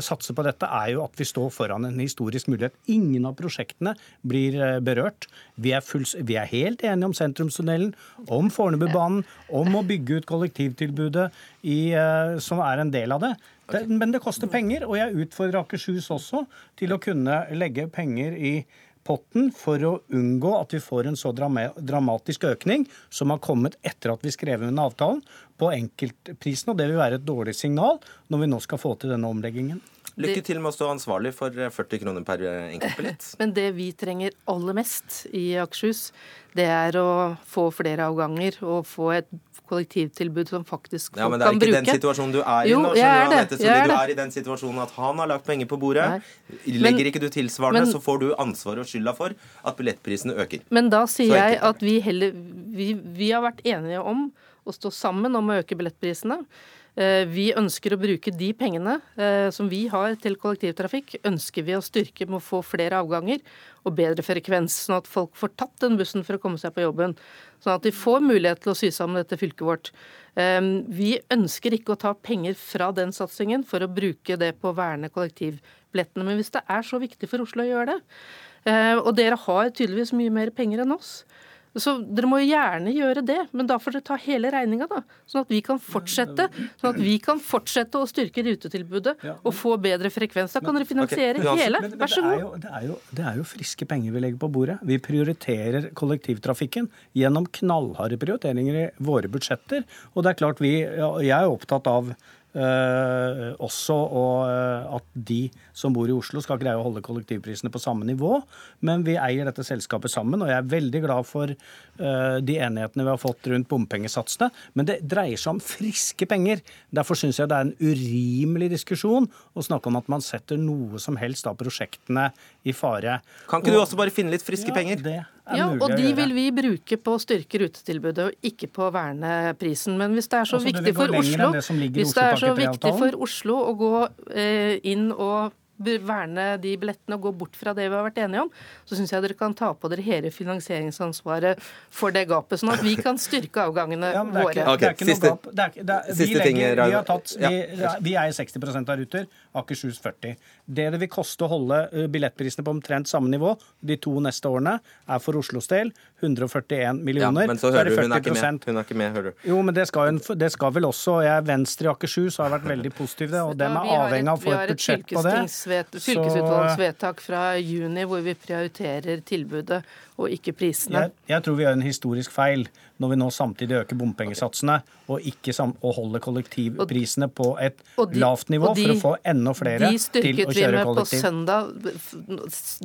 satser på dette, er jo at vi står foran en historisk mulighet. Ingen av prosjektene blir berørt. Vi er, full, vi er helt enige om sentrumstunnelen tunnelen, om Fornebubanen, om å bygge ut kollektivtilbudet i, eh, som er en del av det. det. Men det koster penger, og jeg utfordrer Akershus også til å kunne legge penger i potten for å unngå at vi får en så dramatisk økning som har kommet etter at vi skrev under avtalen på enkeltprisen. Og det vil være et dårlig signal når vi nå skal få til denne omleggingen. Lykke til med å stå ansvarlig for 40 kroner per enkeltbillett. Men det vi trenger aller mest i Akershus, det er å få flere avganger og få et kollektivtilbud som faktisk folk kan bruke. ja, men Det er ikke den situasjonen du er i nå. Jo, jeg er det. Anette, jeg er du er i den situasjonen at han har lagt penger på bordet. Nei. Legger men, ikke du tilsvarende, men, så får du ansvaret og skylda for at billettprisene øker. Men da sier jeg at vi heller vi, vi har vært enige om å stå sammen om å øke billettprisene. Eh, vi ønsker å bruke de pengene eh, som vi har til kollektivtrafikk, ønsker vi å styrke med å få flere avganger og bedre frekvens, sånn at folk får tatt den bussen for å komme seg på jobben. Sånn at de får mulighet til å sy sammen dette fylket vårt. Eh, vi ønsker ikke å ta penger fra den satsingen for å bruke det på å verne kollektivbillettene. Men hvis det er så viktig for Oslo å gjøre det, og dere har tydeligvis mye mer penger enn oss, så dere må jo gjerne gjøre det, men da får dere ta hele regninga, da. Sånn at vi kan fortsette sånn at vi kan fortsette å styrke rutetilbudet og få bedre frekvens. Da kan dere finansiere okay. hele. Vær så god. Det er, jo, det er jo friske penger vi legger på bordet. Vi prioriterer kollektivtrafikken gjennom knallharde prioriteringer i våre budsjetter. Og det er klart vi, Jeg er opptatt av Uh, også og, uh, at de som bor i Oslo skal greie å holde kollektivprisene på samme nivå. Men vi eier dette selskapet sammen, og jeg er veldig glad for uh, de enighetene vi har fått rundt bompengesatsene. Men det dreier seg om friske penger. Derfor syns jeg det er en urimelig diskusjon å snakke om at man setter noe som helst av prosjektene i fare. Kan ikke og, du også bare finne litt friske ja, penger? Det ja, og de vil vi bruke på å styrke rutetilbudet, og ikke på å verne prisen. Men hvis det er så altså, viktig for Oslo, hvis det er så viktig for Oslo å gå eh, inn og verne de billettene og gå bort fra det vi har vært enige om, så syns jeg dere kan ta på dere hele finansieringsansvaret for det gapet, sånn at vi kan styrke avgangene ja, våre. Okay, er siste. Det er, det er, vi, legger, vi, har tatt, vi, vi eier 60 av Ruter, Akershus 40. Det det vil koste å holde eh, billettprisene på omtrent samme nivå de to neste årene, er for Oslos del 141 millioner. Ja, men så hører du, hun er, ikke med. hun er ikke med, hører du. Jo, men det skal, det skal vel også jeg, Venstre i Akershus har vært veldig positive, og dem er avhengig av å få et budsjett på det. Vi har et fylkesutvalgsvedtak fra juni hvor vi prioriterer tilbudet og ikke prisene. Jeg, jeg, tror vi gjør en historisk feil når vi nå samtidig øker bompengesatsene og ikke og holder kollektivprisene på et de, lavt nivå de, for å få enda flere til å kjøre kollektiv. De styrket vi med på søndag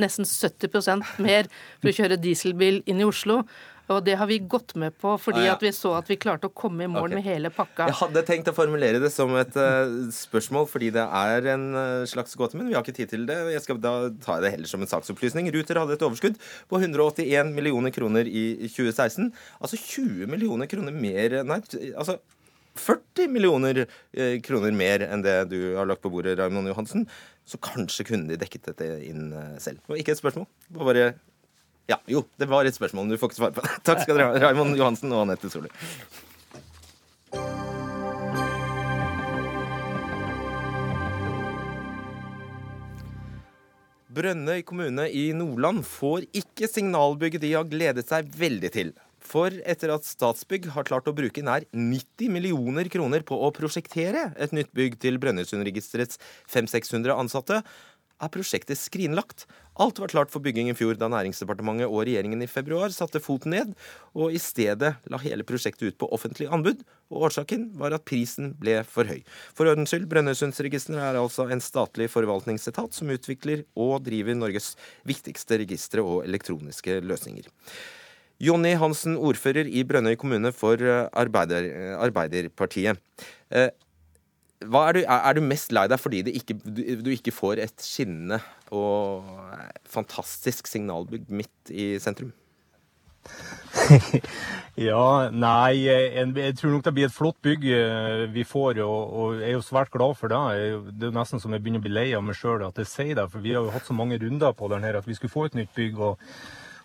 nesten 70% mer for å kjøre dieselbil inn i Oslo. Og det har vi gått med på fordi ah, ja. at vi så at vi klarte å komme i mål okay. med hele pakka. Jeg hadde tenkt å formulere det som et uh, spørsmål fordi det er en uh, slags gåte, men vi har ikke tid til det. Jeg skal, da jeg det heller som en saksopplysning. Ruter hadde et overskudd på 181 millioner kroner i 2016. Altså 20 millioner kroner mer Nei, altså 40 millioner uh, kroner mer enn det du har lagt på bordet, Raymond Johansen. Så kanskje kunne de dekket dette inn selv. Var ikke et spørsmål. Det var bare ja, jo, det var et spørsmål, men du får ikke svare på det. Takk skal dere ha, Raymond Johansen og Anette Solli. Brønnøy kommune i Nordland får ikke signalbygget de har gledet seg veldig til. For etter at Statsbygg har klart å bruke nær 90 millioner kroner på å prosjektere et nytt bygg til Brønnøysundregisterets 500-600 ansatte, er prosjektet skrinlagt. Alt var klart for bygging i fjor da Næringsdepartementet og regjeringen i februar satte foten ned, og i stedet la hele prosjektet ut på offentlig anbud. Og årsaken var at prisen ble for høy. For ordens skyld, Brønnøysundsregisteret er altså en statlig forvaltningsetat som utvikler og driver Norges viktigste registre og elektroniske løsninger. Jonny Hansen, ordfører i Brønnøy kommune for Arbeider, Arbeiderpartiet. Er du, er du, mest lei deg fordi ikke, du, du, ikke får et skinnende og fantastisk signalbygg midt i sentrum? ja, nei, jeg, jeg, tror nok det blir et flott bygg eh, vi får, og, og jeg er jo svært glad for det. Det er jo nesten som jeg begynner å bli lei av meg sjøl at jeg sier det, for vi har jo hatt så mange runder på den her at vi skulle få et nytt bygg. og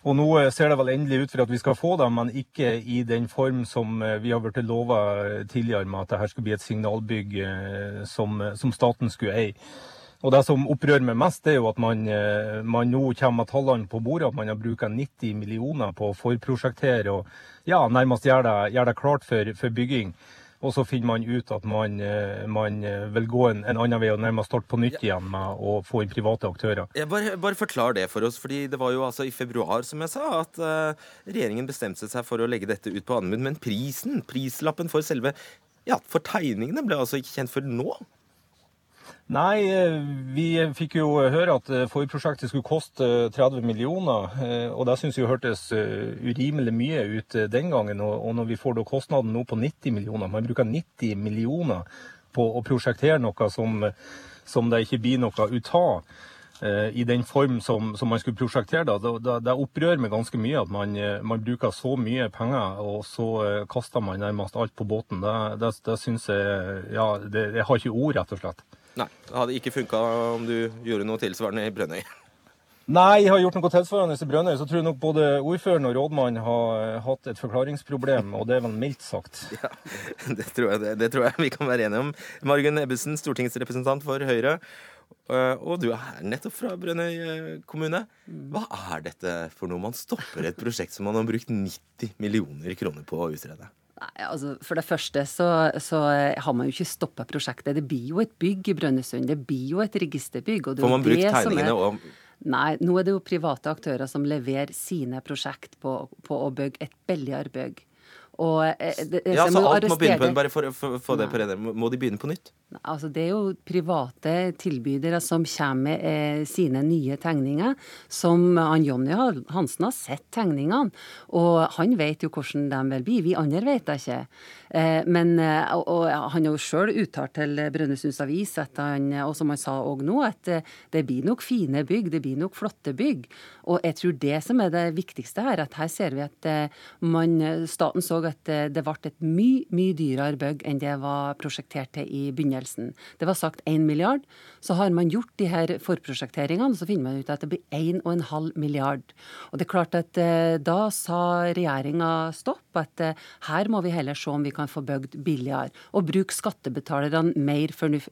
og nå eh, ser det vel endelig ut for at vi skal få dem, men ikke i den form som eh, vi har blitt lova eh, tidligere, med at dette skulle bli et signalbygg som, som, staten skulle eie. Og Det som opprører meg mest, er jo at man, man nå kommer med tallene på bordet. At man har brukt 90 millioner på å forprosjektere og ja, nærmest gjøre det, gjør det klart for, for bygging. Og så finner man ut at man, eh, man eh, vil gå en, en, annen vei og nærmest starte på nytt igjen med å få inn private aktører. Jeg bare, bare, forklar det for oss. fordi Det var jo altså i februar som jeg sa, at uh, regjeringen bestemte seg for å legge dette ut på anbud. Men prisen, prislappen for selve ja, for tegningene ble altså ikke kjent før nå? Nei, eh, vi fikk jo høre at eh, forprosjektet skulle koste 30 eh, millioner. Og det syns vi hørtes urimelig mye ut den gangen. Og når vi får kostnaden nå på 90 millioner, man bruker 90 millioner på å prosjektere noe som, som det ikke blir noe ut av i den form som, som man skulle prosjektere det. Det, det opprører meg ganske mye at man, man, bruker så mye penger, og så kaster man nærmest alt på båten. Det, det, det syns jeg Ja, det, jeg har ikke ord, rett og slett. Nei, Det hadde ikke funka om du gjorde noe tilsvarende i Brønnøy. Nei, jeg har gjort noe tilsvarende i Brønnøy. Så tror jeg nok både ordføreren og rådmannen har eh, hatt et forklaringsproblem, og det er vel mildt sagt. Ja, det tror, jeg, det, det tror jeg vi kan være enige om. Margunn Ebbesen, stortingsrepresentant for Høyre. Eh, og du er nettopp fra Brønnøy eh, kommune. Hva er dette for noe? Man stopper et prosjekt som man har brukt 90 millioner kroner på å utrede. Altså For det første så, så har man jo ikke stoppa prosjektet. Det blir jo et bygg i Brønnøysund. Det blir jo et registerbygg. Får man brukt tegningene og Nei, nå er det jo private aktører som leverer sine prosjekt på, på å bygge et billigere bygg. Og, eh, det, ja, så alt må begynne på, bare for å få det på rene. Må de begynne på nytt? Altså, det er jo private tilbydere som kommer med eh, sine nye tegninger. Som han Jonny Hansen har sett tegningene, og han vet jo hvordan de vil bli. Vi andre vet det ikke. Eh, men, eh, og, og, han har jo sjøl uttalt til Brønnøysunds Avis, han, og som han sa òg nå, at eh, det blir nok fine bygg, det blir nok flotte bygg. Og jeg tror det som er det viktigste her, at her ser vi at eh, man, staten så at det ble et mye, mye dyrere bygg enn det var prosjektert til i begynnelsen begynnelsen. Det var sagt 1 milliard. Så har man gjort de her forprosjekteringene, så finner man ut at det blir 1,5 milliard. Og det er klart at eh, da sa regjeringa stopp, at eh, her må vi heller se om vi kan få bygd billigere. Og bruke skattebetalerne,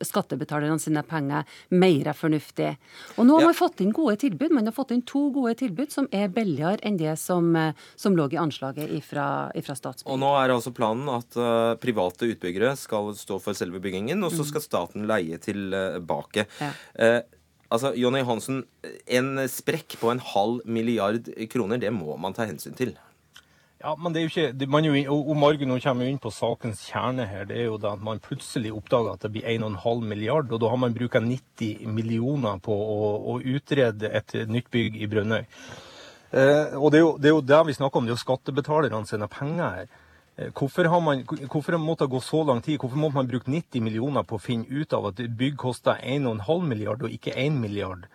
skattebetalerne sine penger mer fornuftig. Og nå har ja. man fått inn gode tilbud. Man har fått inn to gode tilbud som er billigere enn det som, eh, som lå i anslaget fra Statsbygg. Og nå er altså planen at uh, private utbyggere skal stå for selve byggingen. og så skal staten leie tilbake. Ja. Eh, altså, Jonny Hansen, en sprekk på en halv milliard kroner, det må man ta hensyn til? Ja, men det er jo ikke, man jo, og Margunn nå kommer inn på sakens kjerne her. Det er jo da at man plutselig oppdager at det blir 1,5 milliard, og da har man brukt 90 millioner på å, å, utrede et nytt bygg i Brønnøy. Eh, og det er, jo, det er jo det vi snakker om, det er jo skattebetalerne sine penger her. Eh, hvorfor, man, hvorfor måtte det gå så lang tid? Hvorfor måtte man bruke 90 millioner på å finne ut av at bygg koster 1,5 milliard og ikke 1 milliard?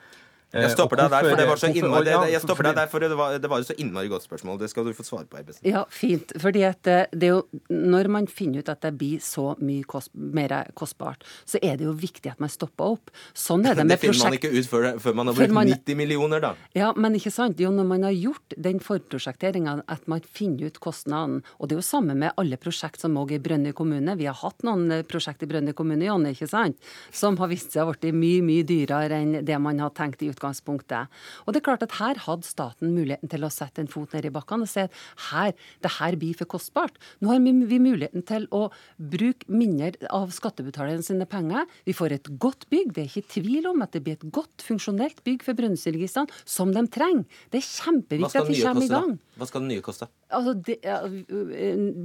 Jeg eh, stopper deg der, for det var så innmari, det, jeg stopper deg der, for det var, det var så innmari godt spørsmål. Det skal du få svare på. Ebbesen. Ja, fint. Fordi at eh, det er jo, Når man finner ut at det blir så mye kost, mer kostbart, så er det jo viktig at man stopper opp. Sånn er det med prosjekt... Det finner man ikke ut før, før man har brukt man... 90 millioner, da. Ja, men ikke sant. Jo, når man har gjort den forprosjekteringa, at man finner ut kostnaden. Og det er jo samme med alle prosjekt som òg i Brønnøy kommune. Vi har hatt noen eh, prosjekt i Brønnøy kommune, Janne, ikke sant? Som har vist seg å bli mye, mye dyrere enn det man har tenkt i utgangspunktet. Og det er klart at her hadde staten muligheten til å sette en fot ned i bakken og si at her, det her blir for kostbart. Nå har vi muligheten til å bruke mindre av skattebetalerne sine penger. Vi får et godt bygg. Det er ikke tvil om at det blir et godt, funksjonelt bygg for Brønnøysundregistrene, som de trenger. Det er kjempeviktig at vi kommer i gang. Hva skal det nye koste? Altså, det,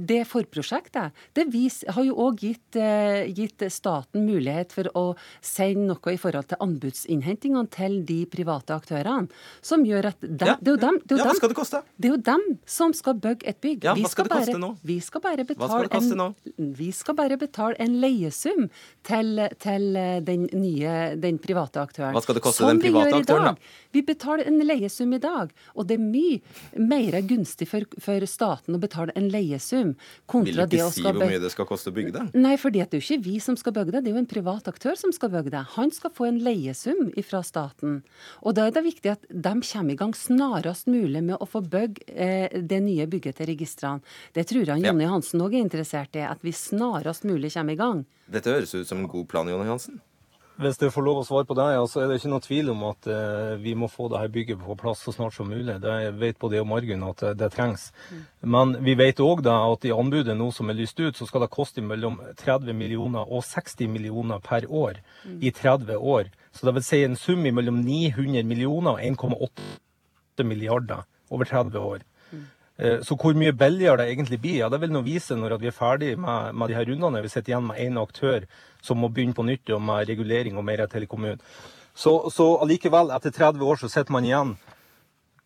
det, forprosjektet det vis, har jo òg gitt, eh, gitt, staten mulighet for å sende noe i forhold til anbudsinnhentingene til de private aktørene. Som gjør at de, ja. det er jo dem, det er jo ja, Hva skal det koste? Det er jo dem som skal bygge et bygg. Ja, skal, bare? Vi skal bare betale, en. Vi skal bare betale en leiesum til, til den nye, den private aktøren. Hva skal det koste den private aktøren, da? Vi betaler en leiesum i dag, og det er mye mer gunstig for, for staten å betale en leiesum kontra det å skal Vil ikke si hvor mye det skal koste å bygge det? Nei, for det er jo ikke vi som skal bygge det, det er jo en privat aktør som skal bygge det. Han skal få en leiesum fra staten. Og da er det viktig at de kommer i gang snarest mulig med å få bygge eh, det nye bygget til registrene. Det tror han Jonny Hansen òg er interessert i, at vi snarest mulig kommer i gang. Dette høres ut som en god plan, Jonny Hansen? Hvis jeg får lov å svare på det, ja, så er det ikke noe tvil om at eh, vi må få dette bygget på plass så snart som mulig. Det vet både jeg og Margunn at det, det trengs. Mm. Men vi vet òg at i anbudet nå som er lyst ut, så skal det koste mellom 30 millioner og 60 millioner per år mm. i 30 år. Så det vil si en sum mellom 900 millioner og 1,8 milliarder over 30 år. Eh, så hvor mye billigere det egentlig blir, ja, det vil nå vise når vi er ferdig med, med de her rundene. Vi sitter igjen med én aktør som må begynne på nytt med regulering og mer til kommunen. Så, så allikevel, etter 30 år så sitter man igjen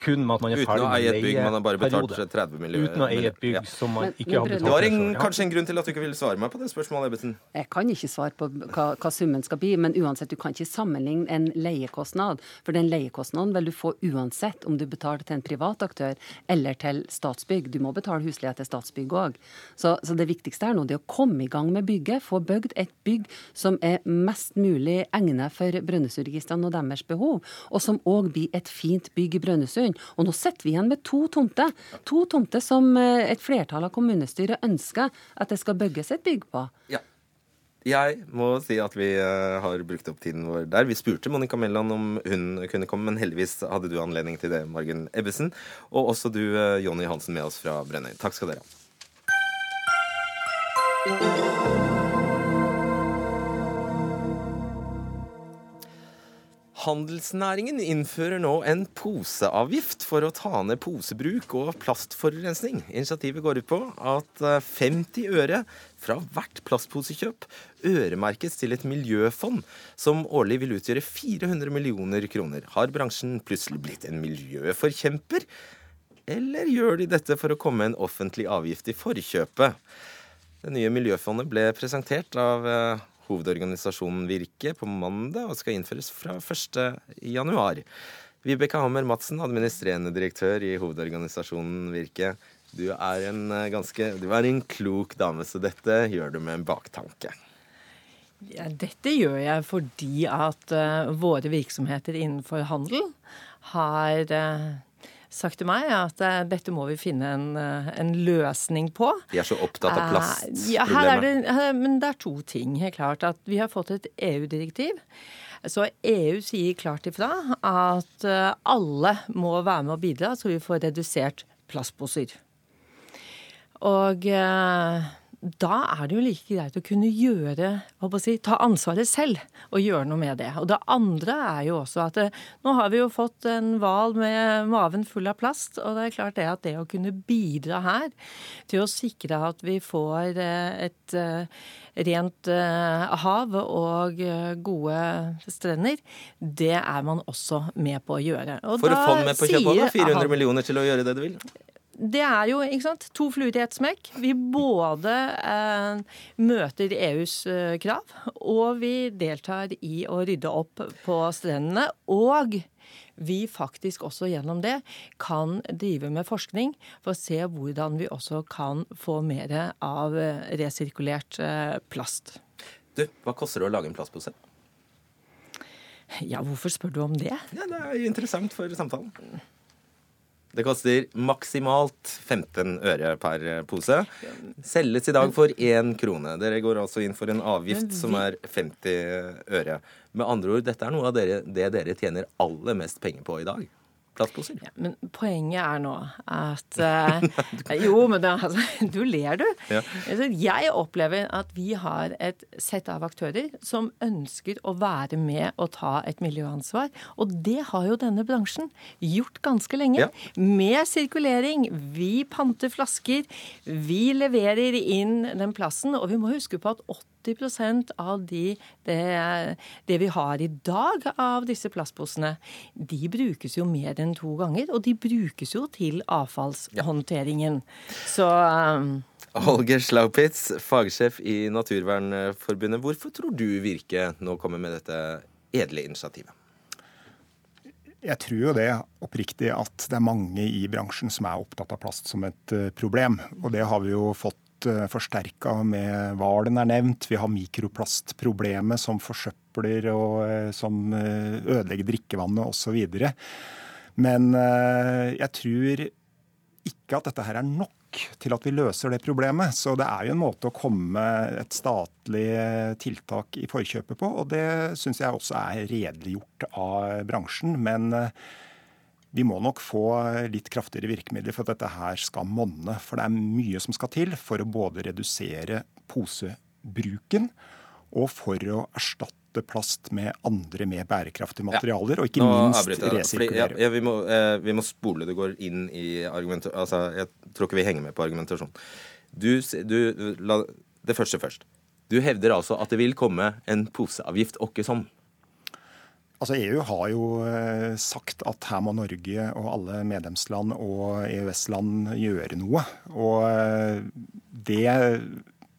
kun med at man er ferdig med. Uten å eie et bygg, man har bare betalt 30 millioner. Uten å eie et bygg ja. som man ikke har betalt. Det var en, kanskje en grunn til at du ikke ville svare meg på det spørsmålet, Ebbesen? Jeg kan ikke svare på hva, hva, summen skal bli, men uansett, du kan ikke sammenligne en leiekostnad. For den leiekostnaden vil du få uansett om du betaler til en privat aktør eller til Statsbygg. Du må betale husleie til Statsbygg òg. Så, så, det viktigste er nå det å komme i gang med bygget, få bygd et bygg som er mest mulig egnet for Brønnøysundregistrene og deres behov, og som òg blir et fint bygg i Brønnøysund stund. Og nå sitter vi igjen med to tomter. To tomter som eh, et flertall av kommunestyret ønsker at det skal bygges et bygg på. Ja. Jeg må si at vi uh, har brukt opp tiden vår der. Vi spurte Monica Mæland om hun kunne komme, men heldigvis hadde du anledning til det, Margunn Ebbesen. Og også du, uh, Jonny Hansen, med oss fra Brønnøy. Takk skal dere ha. Handelsnæringen innfører nå en poseavgift for å ta ned posebruk og plastforurensning. Initiativet går ut på at 50 eh, øre fra hvert plastposekjøp øremerkes til et miljøfond som årlig vil utgjøre 400 millioner kroner. Har bransjen plutselig blitt en miljøforkjemper? Eller gjør de dette for å komme en offentlig avgift i forkjøpet? Det nye miljøfondet ble presentert av eh, hovedorganisasjonen Virke på mandag og skal innføres fra 1.1. Vibeke Hammer Madsen, administrerende direktør i hovedorganisasjonen Virke. Du er en eh, ganske Du er en klok dame, så dette gjør du med en baktanke. Ja, dette gjør jeg fordi at uh, våre virksomheter innenfor handel har uh, sagt til meg at uh, dette må vi finne en, uh, en, løsning på. De er så opptatt av plastproblemet. Uh, ja, det, men det er to ting. Helt klart at Vi har fått et EU-direktiv. Så EU sier klart ifra at alle må være med og bidra, så vi får redusert plastposer. Og da er det jo like greit å kunne gjøre, si, ta ansvaret selv og gjøre noe med det. Og det andre er jo også at eh, nå har vi jo fått en hval med maven full av plast. Og det er klart det at det å kunne bidra her til å sikre at vi får eh, et eh, rent hav og gode strender, det er man også med på å gjøre. Og For å få med på kjøpet, 400 millioner til å gjøre det du vil? Det er jo sant, to fluer i ett smekk. Vi både eh, møter EUs eh, krav, og vi deltar i å rydde opp på strendene. Og vi faktisk også gjennom det kan drive med forskning for å se hvordan vi også kan få mer av eh, resirkulert eh, plast. Du, hva koster det å lage en plastpose? Ja, hvorfor spør du om det? Ja, Det er interessant for samtalen. Det koster maksimalt 15 øre per pose. Selges i dag for én krone. Dere går altså inn for en avgift som er 50 øre. Med andre ord, dette er noe av dere, det dere tjener aller mest penger på i dag plastposer. Ja, men poenget er nå at uh, Jo, men det, altså, du ler, du. Ja. Altså, jeg opplever at vi har et sett av aktører som ønsker å være med og ta et miljøansvar. Og det har jo denne bransjen gjort ganske lenge. Ja. Med sirkulering. Vi panter flasker. Vi leverer inn den plassen. Og vi må huske på at 80 av de, det, det, vi har i dag av disse plastposene, de brukes jo mer enn to ganger. Og de brukes jo til avfallshåndteringen. Så um, Holger Slaupitz, fagsjef i Naturvernforbundet. Hvorfor tror du Virke nå kommer med dette edle initiativet? Jeg tror jo det oppriktig at det er mange i bransjen som er opptatt av plast som et eh, problem. Og det har vi jo fått forsterka med hvalen er nevnt. Vi har mikroplastproblemet som forsøpler og eh, som eh, ødelegger drikkevannet osv. Men jeg tror ikke at dette her er nok til at vi løser det problemet. Så det er jo en måte å komme et statlig tiltak i forkjøpet på. Og det syns jeg også er redeliggjort av bransjen. Men vi må nok få litt kraftigere virkemidler for at dette her skal monne. For det er mye som skal til for å både redusere posebruken og for å erstatte plast med andre mer bærekraftige materialer, ja. og ikke minst resirkulere. Ja, ja, vi, må, eh, vi, må, spole. Det går inn i argumentasjonen. Altså, jeg tror ikke vi henger med på argumentasjonen. Du, du, la, det første først. Du hevder altså at det vil komme en poseavgift åkke som. Altså EU har jo eh, sagt at her må Norge og alle medlemsland og EØS-land gjøre noe. Og eh, det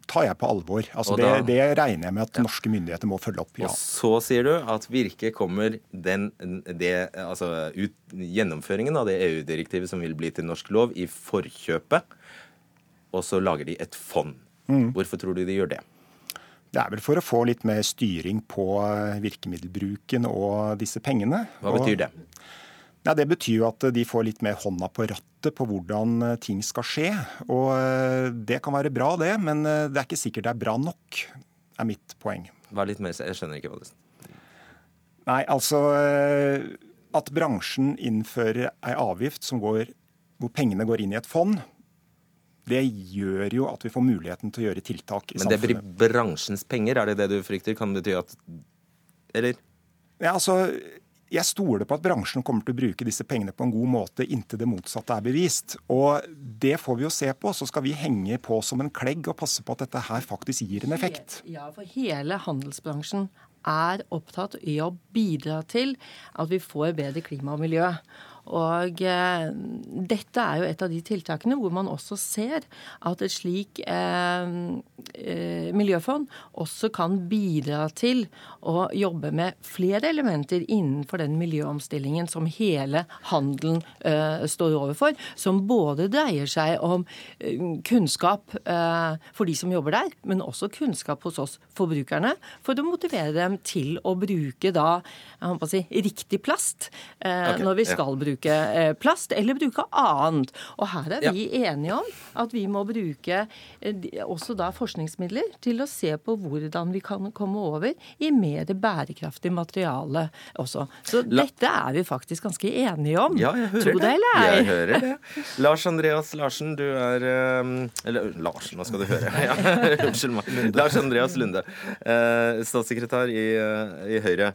tar jeg på alvor. Altså da, det, det, regner jeg med at ja. norske myndigheter må følge opp. Ja. Og så sier du at Virke kommer den, det, altså ut, gjennomføringen av det EU-direktivet som vil bli til norsk lov, i forkjøpet. Og så lager de et fond. Mm. Hvorfor tror du de gjør det? Det er vel for å få litt mer styring på eh, virkemiddelbruken og disse pengene. Hva betyr det? Ja, det betyr jo at de får litt mer hånda på rattet på hvordan eh, ting skal skje. Og eh, det kan være bra, det, men det er ikke sikkert det er bra nok, er mitt poeng. Vær litt mer, Jeg skjønner ikke hva det er. Nei, altså At bransjen innfører ei avgift går, hvor pengene går inn i et fond, det gjør jo at vi får muligheten til å gjøre tiltak i Men samfunnet. Men det blir bransjens penger, er det det du frykter? Kan det bety at Eller? Ja, altså, jeg stoler på at bransjen kommer til å bruke disse pengene på en god måte inntil det motsatte er bevist. Og det får vi jo se på. Så skal vi henge på som en klegg og passe på at dette her faktisk gir en effekt. Ja, for hele handelsbransjen er opptatt i å bidra til at vi får bedre klima og miljø. Og eh, dette er jo et av de tiltakene hvor man også ser at et slik eh, eh, miljøfond også kan bidra til å jobbe med flere elementer innenfor den miljøomstillingen som hele handelen eh, står overfor. Som både dreier seg om eh, kunnskap eh, for de som jobber der, men også kunnskap hos oss forbrukerne, for å motivere dem til å bruke da jeg håper å si, riktig plast okay, når vi skal bruke bruke eh, plast eller bruke annet. Og her er vi ja. enige om at vi må bruke eh, også da forskningsmidler til å se på hvordan vi kan komme over i mer bærekraftig materiale også. Så La dette er vi faktisk ganske enige om. Ja, jeg hører Tro det. Eller? Jeg hører det. Lars Andreas Larsen, du er eh, Eller Larsen, nå skal du høre? Ja, unnskyld meg. Lars Andreas Lunde, statssekretær i, i Høyre.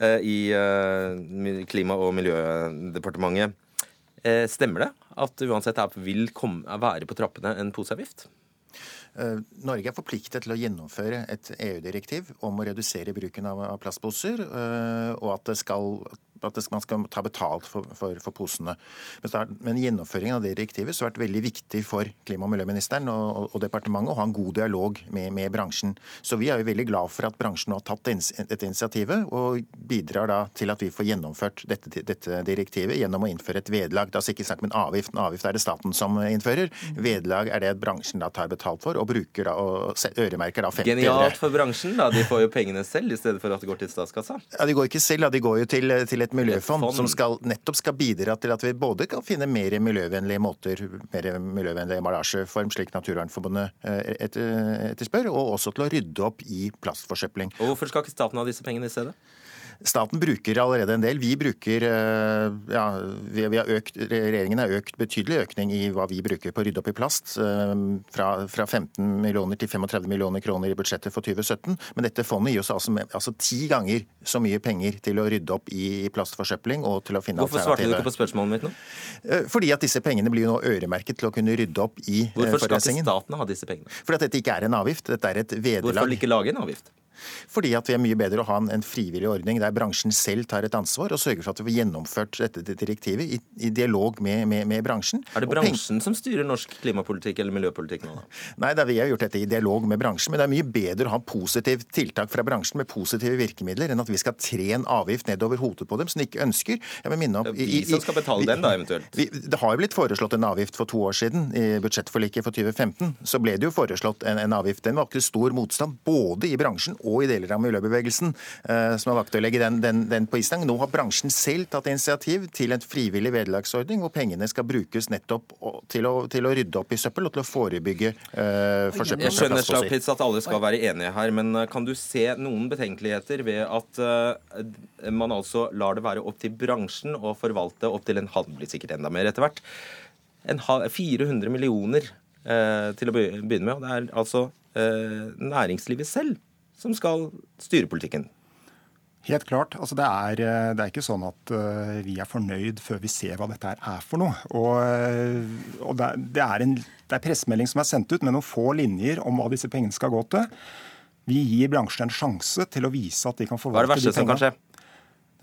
Eh, i eh, Klima- og miljødepartementet. Eh, stemmer det at uansett vil være på trappene en poseavgift? Norge er forpliktet til å gjennomføre et EU-direktiv om å redusere bruken av plastposer, og at det skal at man skal ta betalt for, for, for posene. Men gjennomføringen av det direktivet har vært veldig viktig for klima- og miljøministeren og, og, departementet å ha en god dialog med, med, bransjen. Så vi er jo veldig glad for at bransjen har tatt dette initiativet, og bidrar da til at vi får gjennomført dette, dette direktivet gjennom å innføre et vedlag. Det er altså ikke snakk om en avgift, en avgift er det staten som innfører. Vedlag er det bransjen da tar betalt for, og bruker da, og øremerker da 50 øre. Genialt for bransjen, da. De får jo pengene selv i stedet for at det går til statskassa. Ja, De går ikke selv, da. de går jo til, til et miljøfond fond. som skal, nettopp skal bidra til at vi både kan finne mer miljøvennlige måter, mer miljøvennlig emballasjeform, slik Naturvernforbundet eh, etterspør, og også til å rydde opp i plastforsøpling. Og hvorfor skal ikke staten ha disse pengene i stedet? Staten bruker allerede en del. Vi bruker eh, ja, vi, har økt, Regjeringen har økt betydelig økning i hva vi bruker på å rydde opp i plast. eh, Fra, fra 15 millioner til 35 millioner kroner i budsjettet for 2017. Men dette fondet gir oss altså, altså ti ganger så mye penger til å rydde opp i plastforsøpling og til å finne Hvorfor svarte du ikke på spørsmålet mitt nå? Eh, Fordi at disse pengene blir jo nå øremerket til å kunne rydde opp i forurensningen. Hvorfor skal ikke staten ha disse pengene? Fordi at dette ikke er en avgift, dette er et vederlag. Hvorfor ikke lage en avgift? Fordi at vi er mye bedre å ha en, en frivillig ordning der bransjen selv tar et ansvar og sørger for at vi får gjennomført dette direktivet i, i dialog med, med, med bransjen. Er det bransjen som styrer norsk klimapolitikk eller miljøpolitikk nå? da? Nei, det er, vi har gjort dette i dialog med bransjen, men det er mye bedre å ha positive tiltak fra bransjen med positive virkemidler enn at vi skal tre en avgift nedover hodet på dem som de ikke ønsker. Jeg vil minne om, Vi som skal betale den, da, eventuelt. Vi, det har jo blitt foreslått en avgift for to år siden. I budsjettforliket for 2015 så ble det jo foreslått en, en avgift. Den vakte stor motstand både i bransjen og i deler av miljøbevegelsen, eh, som har valgt å legge den, den, den på isstang. Nå har bransjen selv tatt initiativ til en frivillig vederlagsordning hvor pengene skal brukes nettopp til å, til å rydde opp i søppel og til å forebygge eh, forsøpling. Jeg skjønner Slagpitz, at alle skal være enige her, men eh, kan du se noen betenkeligheter ved at eh, man altså lar det være opp til bransjen å forvalte opp til en halv, blir sikkert enda mer etter hvert, en halv, 400 millioner eh, til å begynne med, og det er altså eh, næringslivet selv som skal styre politikken. Helt klart. Altså det, er, eh, det er ikke sånn at eh, vi er fornøyd før vi ser hva dette er for noe. Og, eh, og det, er, det, er en, det er pressemelding som er sendt ut med noen få linjer om hva disse pengene skal gå til. Vi gir bransjen en sjanse til å vise at de kan forvalte de pengene. Hva er det verste som kan skje?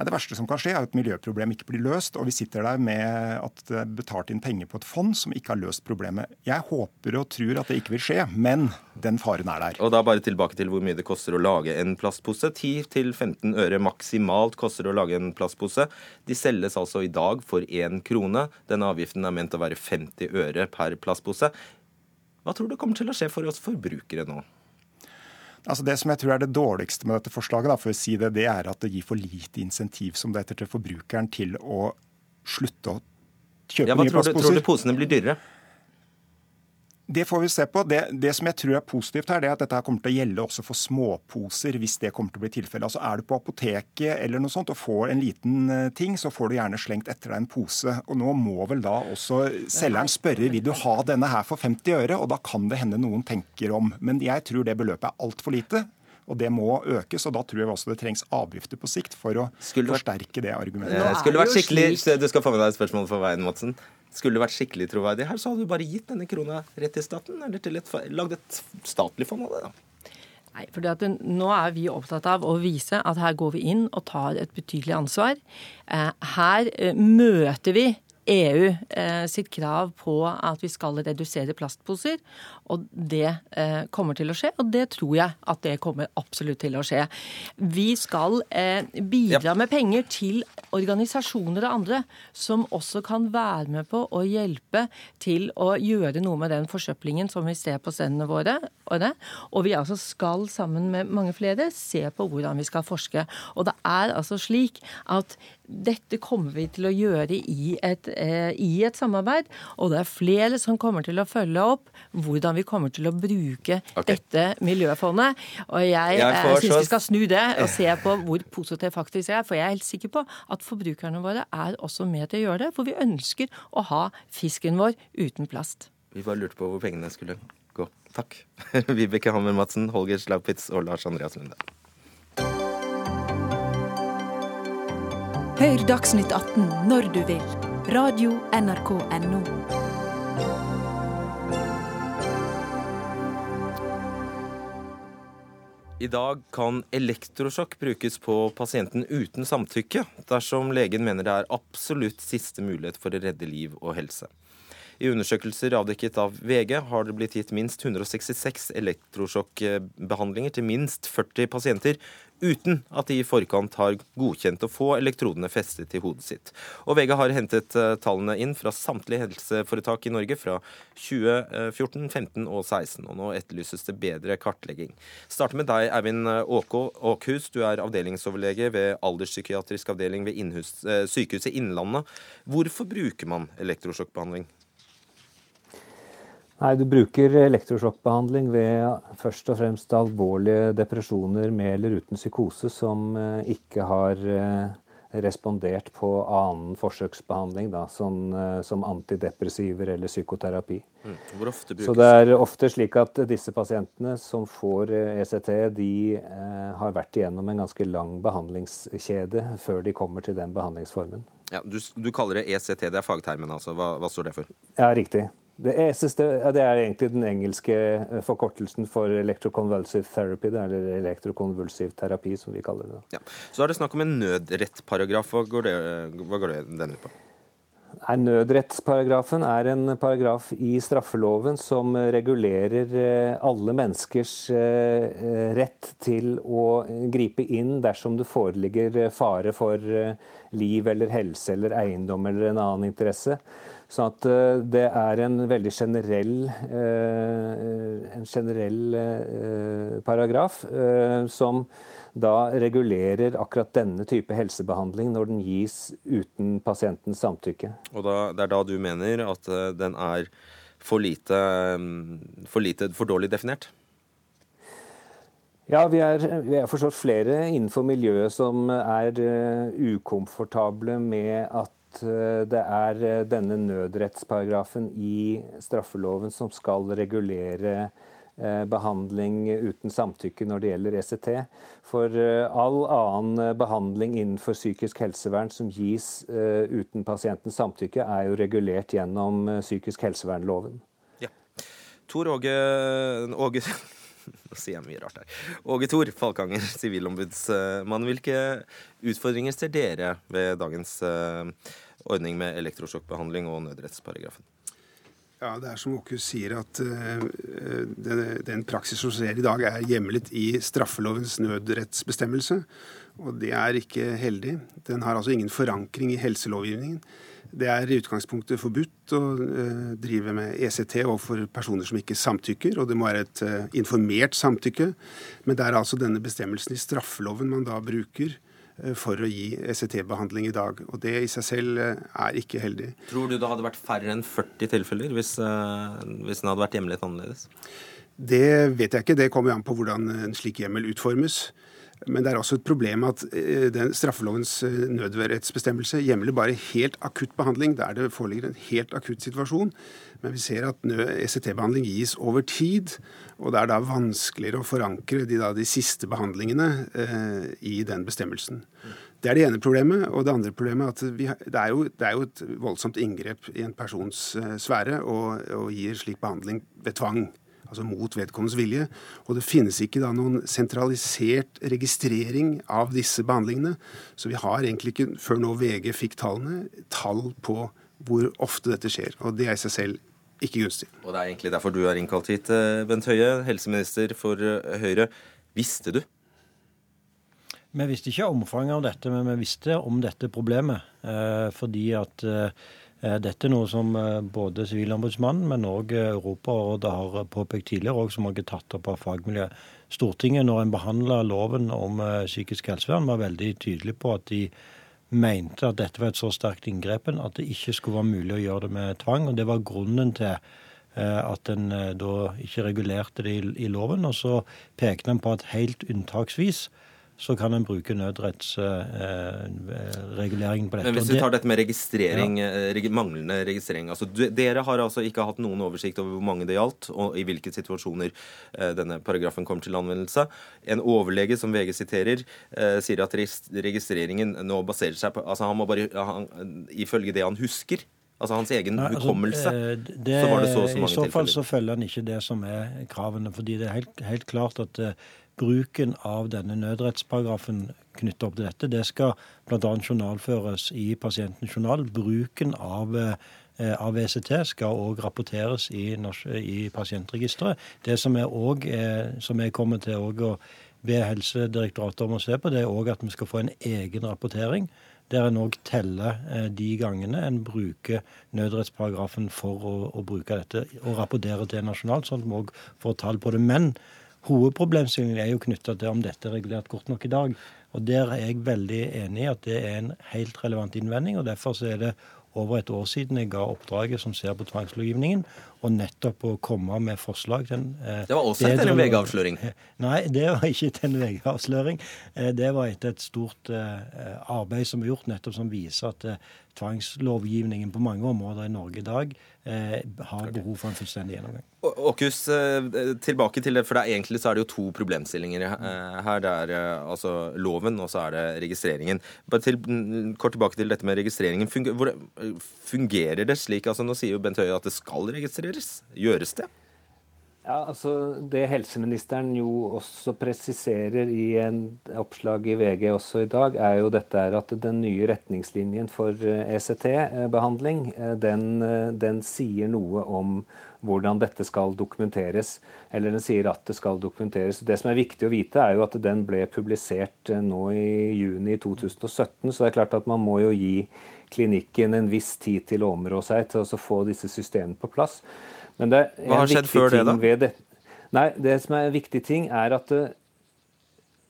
Nei, det verste som kan skje, er at miljøproblemet ikke blir løst, og vi sitter der med at det er betalt inn penger på et fond som ikke har løst problemet. Jeg håper og tror at det ikke vil skje, men den faren er der. Og da bare tilbake til hvor mye det koster å lage en plastpose. 10-15 øre maksimalt koster å lage en plastpose. De selges altså i dag for én krone. Denne avgiften er ment å være 50 øre per plastpose. Hva tror du kommer til å skje for oss forbrukere nå? Altså Det som jeg tror er det dårligste med dette forslaget, da, for å si det, det er at det gir for lite insentiv som det heter til forbrukeren til å slutte å kjøpe Ja, nye plastposer. tror du posene blir dyrere? Det får vi se på. Det, det som jeg tror er positivt her, det er at dette her kommer til å gjelde også for småposer, hvis det kommer til å bli tilfellet. Altså Er du på apoteket eller noe sånt og får en liten eh, ting, så får du gjerne slengt etter deg en pose. Og nå må vel da også selgeren spørre vil du ha denne her for 50 øre, og da kan det hende noen tenker om. Men jeg tror det beløpet er altfor lite. Og det må økes, og da tror jeg også det trengs avgifter på sikt for å forsterke det argumentet. Eh, Skulle det vært skikkelig, Du skal få med deg et spørsmål for veien, Madsen. Skulle vært skikkelig troverdig her, så hadde du bare gitt denne krona rett til staten, eller til et, lagd et statlig fond av det. da. Nei, for Nå er vi opptatt av å vise at her går vi inn og tar et betydelig ansvar. Eh, her eh, møter vi EU eh, sitt krav på at vi skal redusere plastposer. Og det eh, kommer til å skje, og det tror jeg at det kommer absolutt til å skje. Vi skal eh, bidra med penger til organisasjoner og andre som også kan være med på å hjelpe til å gjøre noe med den forsøplingen som vi ser på strendene våre. Og, det. og vi altså skal sammen med mange flere se på hvordan vi skal forske. Og det er altså slik at dette kommer vi til å gjøre i et, eh, i et samarbeid, og det er flere som kommer til å følge opp hvordan vi kommer til å bruke dette miljøfondet. Og jeg, Jeg jeg syns vi skal snu det og se på hvor positivt det faktisk er. For jeg er helt sikker på at forbrukerne våre er også med til å gjøre det. For vi ønsker å ha fisken vår uten plast. Vi bare lurte på hvor pengene skulle gå. Takk. Vibeke Hammer Madsen, Holger Slagpitz og Lars Andreas Lunde. Hør Dagsnytt 18 når du vil. Radio NRK NO. I dag kan elektrosjokk brukes på pasienten uten samtykke, dersom legen mener det er absolutt siste mulighet for å redde liv og helse. I undersøkelser avdekket av VG har det blitt gitt minst 166 elektrosjokkbehandlinger til minst 40 pasienter uten at de i forkant har godkjent å få elektrodene festet til hodet sitt. Og VG har hentet eh, tallene inn fra samtlige helseforetak i Norge fra 2014, 15 og 16. Og nå etterlyses det bedre kartlegging. Starter med deg, Eivind Åkå Åkhus. Du er avdelingsoverlege ved alderspsykiatrisk avdeling ved Innhus, eh, Sykehuset Innlandet. Hvorfor bruker man elektrosjokkbehandling? Nei, Du bruker elektrosjokkbehandling ved først og fremst alvorlige depresjoner med eller uten psykose som eh, ikke har eh, respondert på annen forsøksbehandling, da, som, eh, som antidepressiver eller psykoterapi. Mm. Hvor ofte brukes Så det er ofte slik at disse pasientene som får ECT, de eh, har vært igjennom en ganske lang behandlingskjede før de kommer til den behandlingsformen. Ja, du, du kaller det ECT, det er fagtermen altså. Hva, hva står det for? Ja, riktig. Det, ECT, det er egentlig den engelske forkortelsen for electroconvulsive therapy, eller elektrokonvulsiv terapi, som vi kaller det. Ja. Så er det snakk om en nødrettparagraf. Hva går, det, hva går det, den ut på? Nei, nødrettsparagrafen er en paragraf i straffeloven som regulerer alle menneskers rett til å gripe inn dersom det foreligger fare for liv eller helse eller eiendom eller en annen interesse. Så at det er en veldig generell, en generell paragraf som da regulerer akkurat denne type helsebehandling når den gis uten pasientens samtykke. Og da, Det er da du mener at den er for lite, for, lite, for dårlig definert? Ja, vi er, vi er forstått flere innenfor miljøet som er ukomfortable med at det er denne nødrettsparagrafen i straffeloven som skal regulere behandling uten samtykke når det gjelder ECT. For all annen behandling innenfor psykisk helsevern som gis uten pasientens samtykke, er jo regulert gjennom psykisk helsevernloven. Ja. Tor Åge, Åge Nå sier jeg mye rart her. Åge Thor Falkanger, sivilombudsmann. Hvilke utfordringer ser dere ved dagens ordning med elektrosjokkbehandling og nødrettsparagrafen? Ja, Det er som Åke sier, at den, den, praksis som skjer i dag, er hjemlet i straffelovens nødrettsbestemmelse. Og det er ikke heldig. Den har altså ingen forankring i helselovgivningen. Det er i utgangspunktet forbudt å uh, drive med ECT overfor personer som ikke samtykker, og det må være et uh, informert samtykke. Men det er altså denne bestemmelsen i straffeloven man da bruker for å gi ECT-behandling i dag. Og det i seg selv er ikke heldig. Tror du det hadde vært færre enn 40 tilfeller hvis, hvis den hadde vært hjemlet annerledes? Det vet jeg ikke. Det kommer an på hvordan en slik hjemmel utformes. Men det er også et problem at den straffelovens nødrettsbestemmelse hjemler bare helt akutt behandling der det foreligger en helt akutt situasjon. Men vi ser at ECT-behandling gis over tid, og det er da vanskeligere å forankre de, da, de siste behandlingene eh, i den bestemmelsen. Det er det ene problemet. Og det andre problemet er at vi, det, er jo, det, er jo, et voldsomt inngrep i en persons eh, sfære å gi slik behandling ved tvang altså mot vedkommendes vilje. Og det finnes ikke da noen sentralisert registrering av disse behandlingene. Så vi har egentlig ikke, før nå VG fikk tallene, tall på hvor ofte dette skjer. Og det er i seg selv ikke gunstig. Og det er egentlig derfor du er innkalt hit, Bent Høie, helseminister for Høyre. Visste du? Vi visste ikke omfanget av dette, men vi visste om dette problemet. Eh, fordi at eh, dette er noe som både Sivilombudsmannen, men òg Europarådet har påpekt tidligere, og som også er tatt opp av fagmiljøet. Stortinget, når en behandla loven om psykisk helsevern, var veldig tydelig på at de mente at dette var et så sterkt inngrepen at det ikke skulle være mulig å gjøre det med tvang. og Det var grunnen til at en da ikke regulerte det i, loven. Og så pekte en på at helt unntaksvis så kan en bruke nødrettsreguleringen eh, på dette. Men hvis vi tar dette med registrering, ja. reg manglende registrering altså Dere har altså ikke hatt noen oversikt over hvor mange det gjaldt, og i hvilke situasjoner eh, denne paragrafen kommer til anvendelse. En overlege som VG siterer, eh, sier at registreringen nå baserer seg på altså han må bare, han, Ifølge det han husker, Altså hans egen Nei, altså, hukommelse. Det, så var det så, så mange I så fall tilfeller. så følger han ikke det som er kravene. fordi det er helt, helt klart at uh, bruken av denne nødrettsparagrafen knyttet opp til dette. Det skal bl.a. journalføres i pasientens journal. Bruken av eh, av VCT skal òg rapporteres i, i, pasientregisteret. Det som, jeg, også, som jeg kommer til å be Helsedirektoratet om å se på, det er òg at vi skal få en egen rapportering der en òg teller eh, de gangene en bruker nødrettsparagrafen for å, å, bruke dette og rapportere til nasjonalt, sånn at vi òg får tall på det. Men hovedproblemstillingen er jo knytta til om dette er regulert godt nok i dag. Og Der er jeg veldig enig i at det er en helt relevant innvending. og Derfor så er det over et år siden jeg ga oppdraget som ser på tvangslovgivningen, og nettopp å komme med forslag til en eh, Det var også etter en VG-avsløring? Nei, det var ikke etter en VG-avsløring. Eh, det var etter et stort eh, arbeid som er gjort, nettopp som viser at eh, tvangslovgivningen på mange områder i Norge i dag eh, har behov for en fullstendig gjennomgang. Åkus, eh, tilbake til det, for det er egentlig så er det jo to problemstillinger her. Det er altså loven, og så er det registreringen. Bare til, mm, kort tilbake til dette med registreringen. Fungerer det slik? altså Nå sier jo Bent Høie at det skal registreres? Gjøres det? Ja, altså Det helseministeren jo også presiserer i en oppslag i VG også i dag, er jo dette at den nye retningslinjen for ECT-behandling, eh, e eh, den, eh, den, sier noe om hvordan dette skal dokumenteres. Eller den sier at det skal dokumenteres. Det som er viktig å vite, er jo at den ble publisert nå i juni 2017. Så det er klart at man må jo gi klinikken en viss tid til å områ seg til å få disse systemene på plass. Men det Hva har skjedd før det, da? Det. Nei, det som er en viktig ting, er at eh,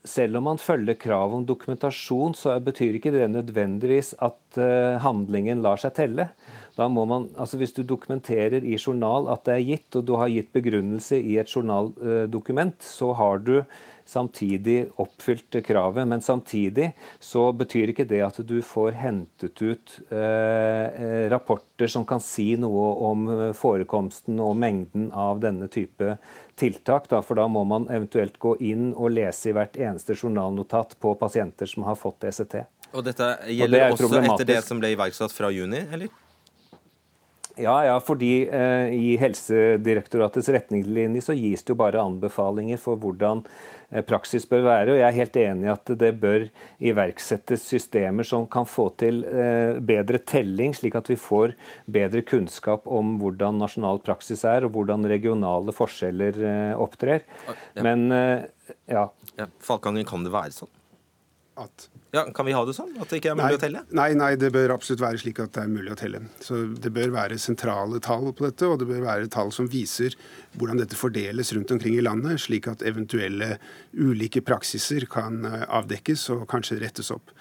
selv om man følger krav om dokumentasjon, så betyr ikke det nødvendigvis at uh, handlingen lar seg telle. Da må man, altså Hvis du dokumenterer i journal at det er gitt, og du har gitt begrunnelse i et journaldokument, så har du samtidig oppfylt kravet. Men samtidig så betyr ikke det at du får hentet ut eh, eh, rapporter som kan si noe om forekomsten og mengden av denne type tiltak. Da, for da må man eventuelt gå inn og lese i hvert eneste journalnotat på pasienter som har fått ECT. Og dette gjelder og det også etter det som ble iverksatt fra juni, eller? Ja, ja, fordi eh, i Helsedirektoratets retningslinjer så gis det jo bare anbefalinger for hvordan Eh, praksis bør være. Og jeg er helt enig i at det bør iverksettes systemer som kan få til eh, bedre telling, slik at vi får bedre kunnskap om hvordan nasjonal praksis er, og hvordan regionale forskjeller opptrer. opptrer. Men ja. ja Falkanger, kan det være sånn? At ja, Kan vi ha det sånn? At det ikke er mulig nei, å telle? Nei, nei, det bør absolutt være slik at det er mulig å telle. Så Det bør være sentrale tall på dette, og det bør være tall som viser hvordan dette fordeles rundt omkring i landet, slik at eventuelle ulike praksiser kan eh, avdekkes og kanskje rettes opp.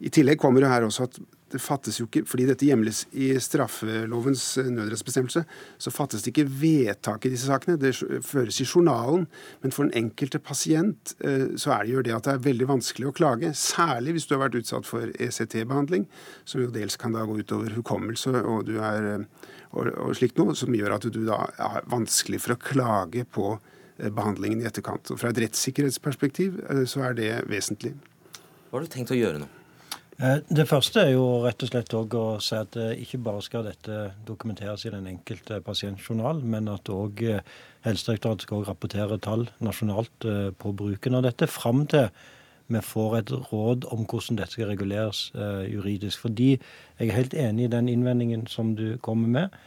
I tillegg kommer det her også at det fattes jo ikke, fordi dette hjemles i straffelovens eh, nødrettsbestemmelse, så fattes det ikke vedtak i disse sakene. Det føres i journalen. Men for den enkelte pasient eh, så er det jo det at det er veldig vanskelig å klage. Særlig hvis du har vært utsatt for ECT-behandling, som jo dels kan da gå utover hukommelse og, er, eh, og, og slikt noe, som gjør at du da er vanskelig for å klage på behandlingen i etterkant. Og Fra et rettssikkerhetsperspektiv så er det vesentlig. Hva har du tenkt å gjøre nå? Eh, det første er jo rett og slett å si at eh, ikke bare skal dette dokumenteres i den enkelte pasientjournal, men at òg eh, Helsedirektoratet skal rapportere tall nasjonalt på bruken av dette, fram til vi får et råd om hvordan dette skal reguleres juridisk. Fordi jeg er helt enig i den innvendingen som du kommer med.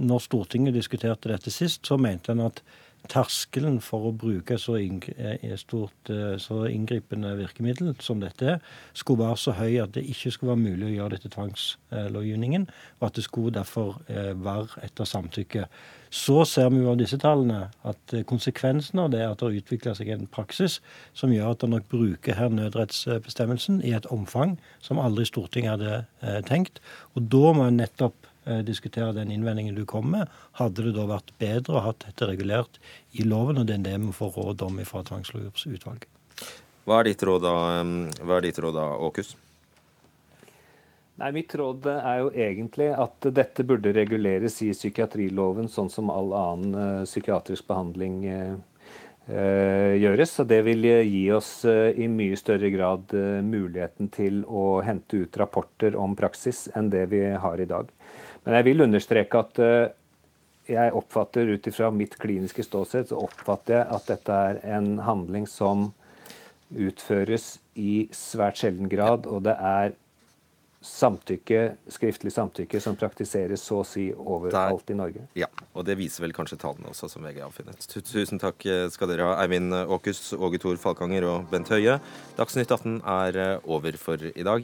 Når Stortinget diskuterte dette sist, så mente en at terskelen for å bruke så, eh, stort, eh, så inngripende virkemiddel som dette skulle være så høy at det ikke skulle være mulig å gjøre dette tvangslovgivningen, og at det skulle derfor eh, være etter samtykke. Så ser vi jo av disse tallene at konsekvensen av det er at det utvikler seg en praksis som gjør at en nok bruker her nødrettsbestemmelsen i et omfang som aldri Stortinget hadde tenkt. Og da må en nettopp diskutere den innvendingen du kom med. Hadde det da vært bedre å ha dette regulert i loven, og det er det vi får råd om fra tvangslovutvalget. Hva er ditt råd da, hva er ditt råd da, Åkus? Nei, Mitt råd er jo egentlig at dette burde reguleres i psykiatriloven, sånn som all annen uh, psykiatrisk behandling uh, gjøres. Og det vil gi oss i mye større grad muligheten til å hente ut rapporter om praksis enn det vi har i dag. Men jeg vil understreke at eh, jeg oppfatter ut ifra mitt kliniske ståsted, så oppfatter jeg at dette er en handling som utføres i svært sjelden grad, og det er samtykke, skriftlig samtykke som praktiseres så å si overalt i Norge. Ja, og det viser vel kanskje tallene også, som VG har funnet. Tusen takk skal dere ha, Eivind Åkus, Åge Thor Falkanger og Bent Høie. Dagsnytt 18 er over for i dag.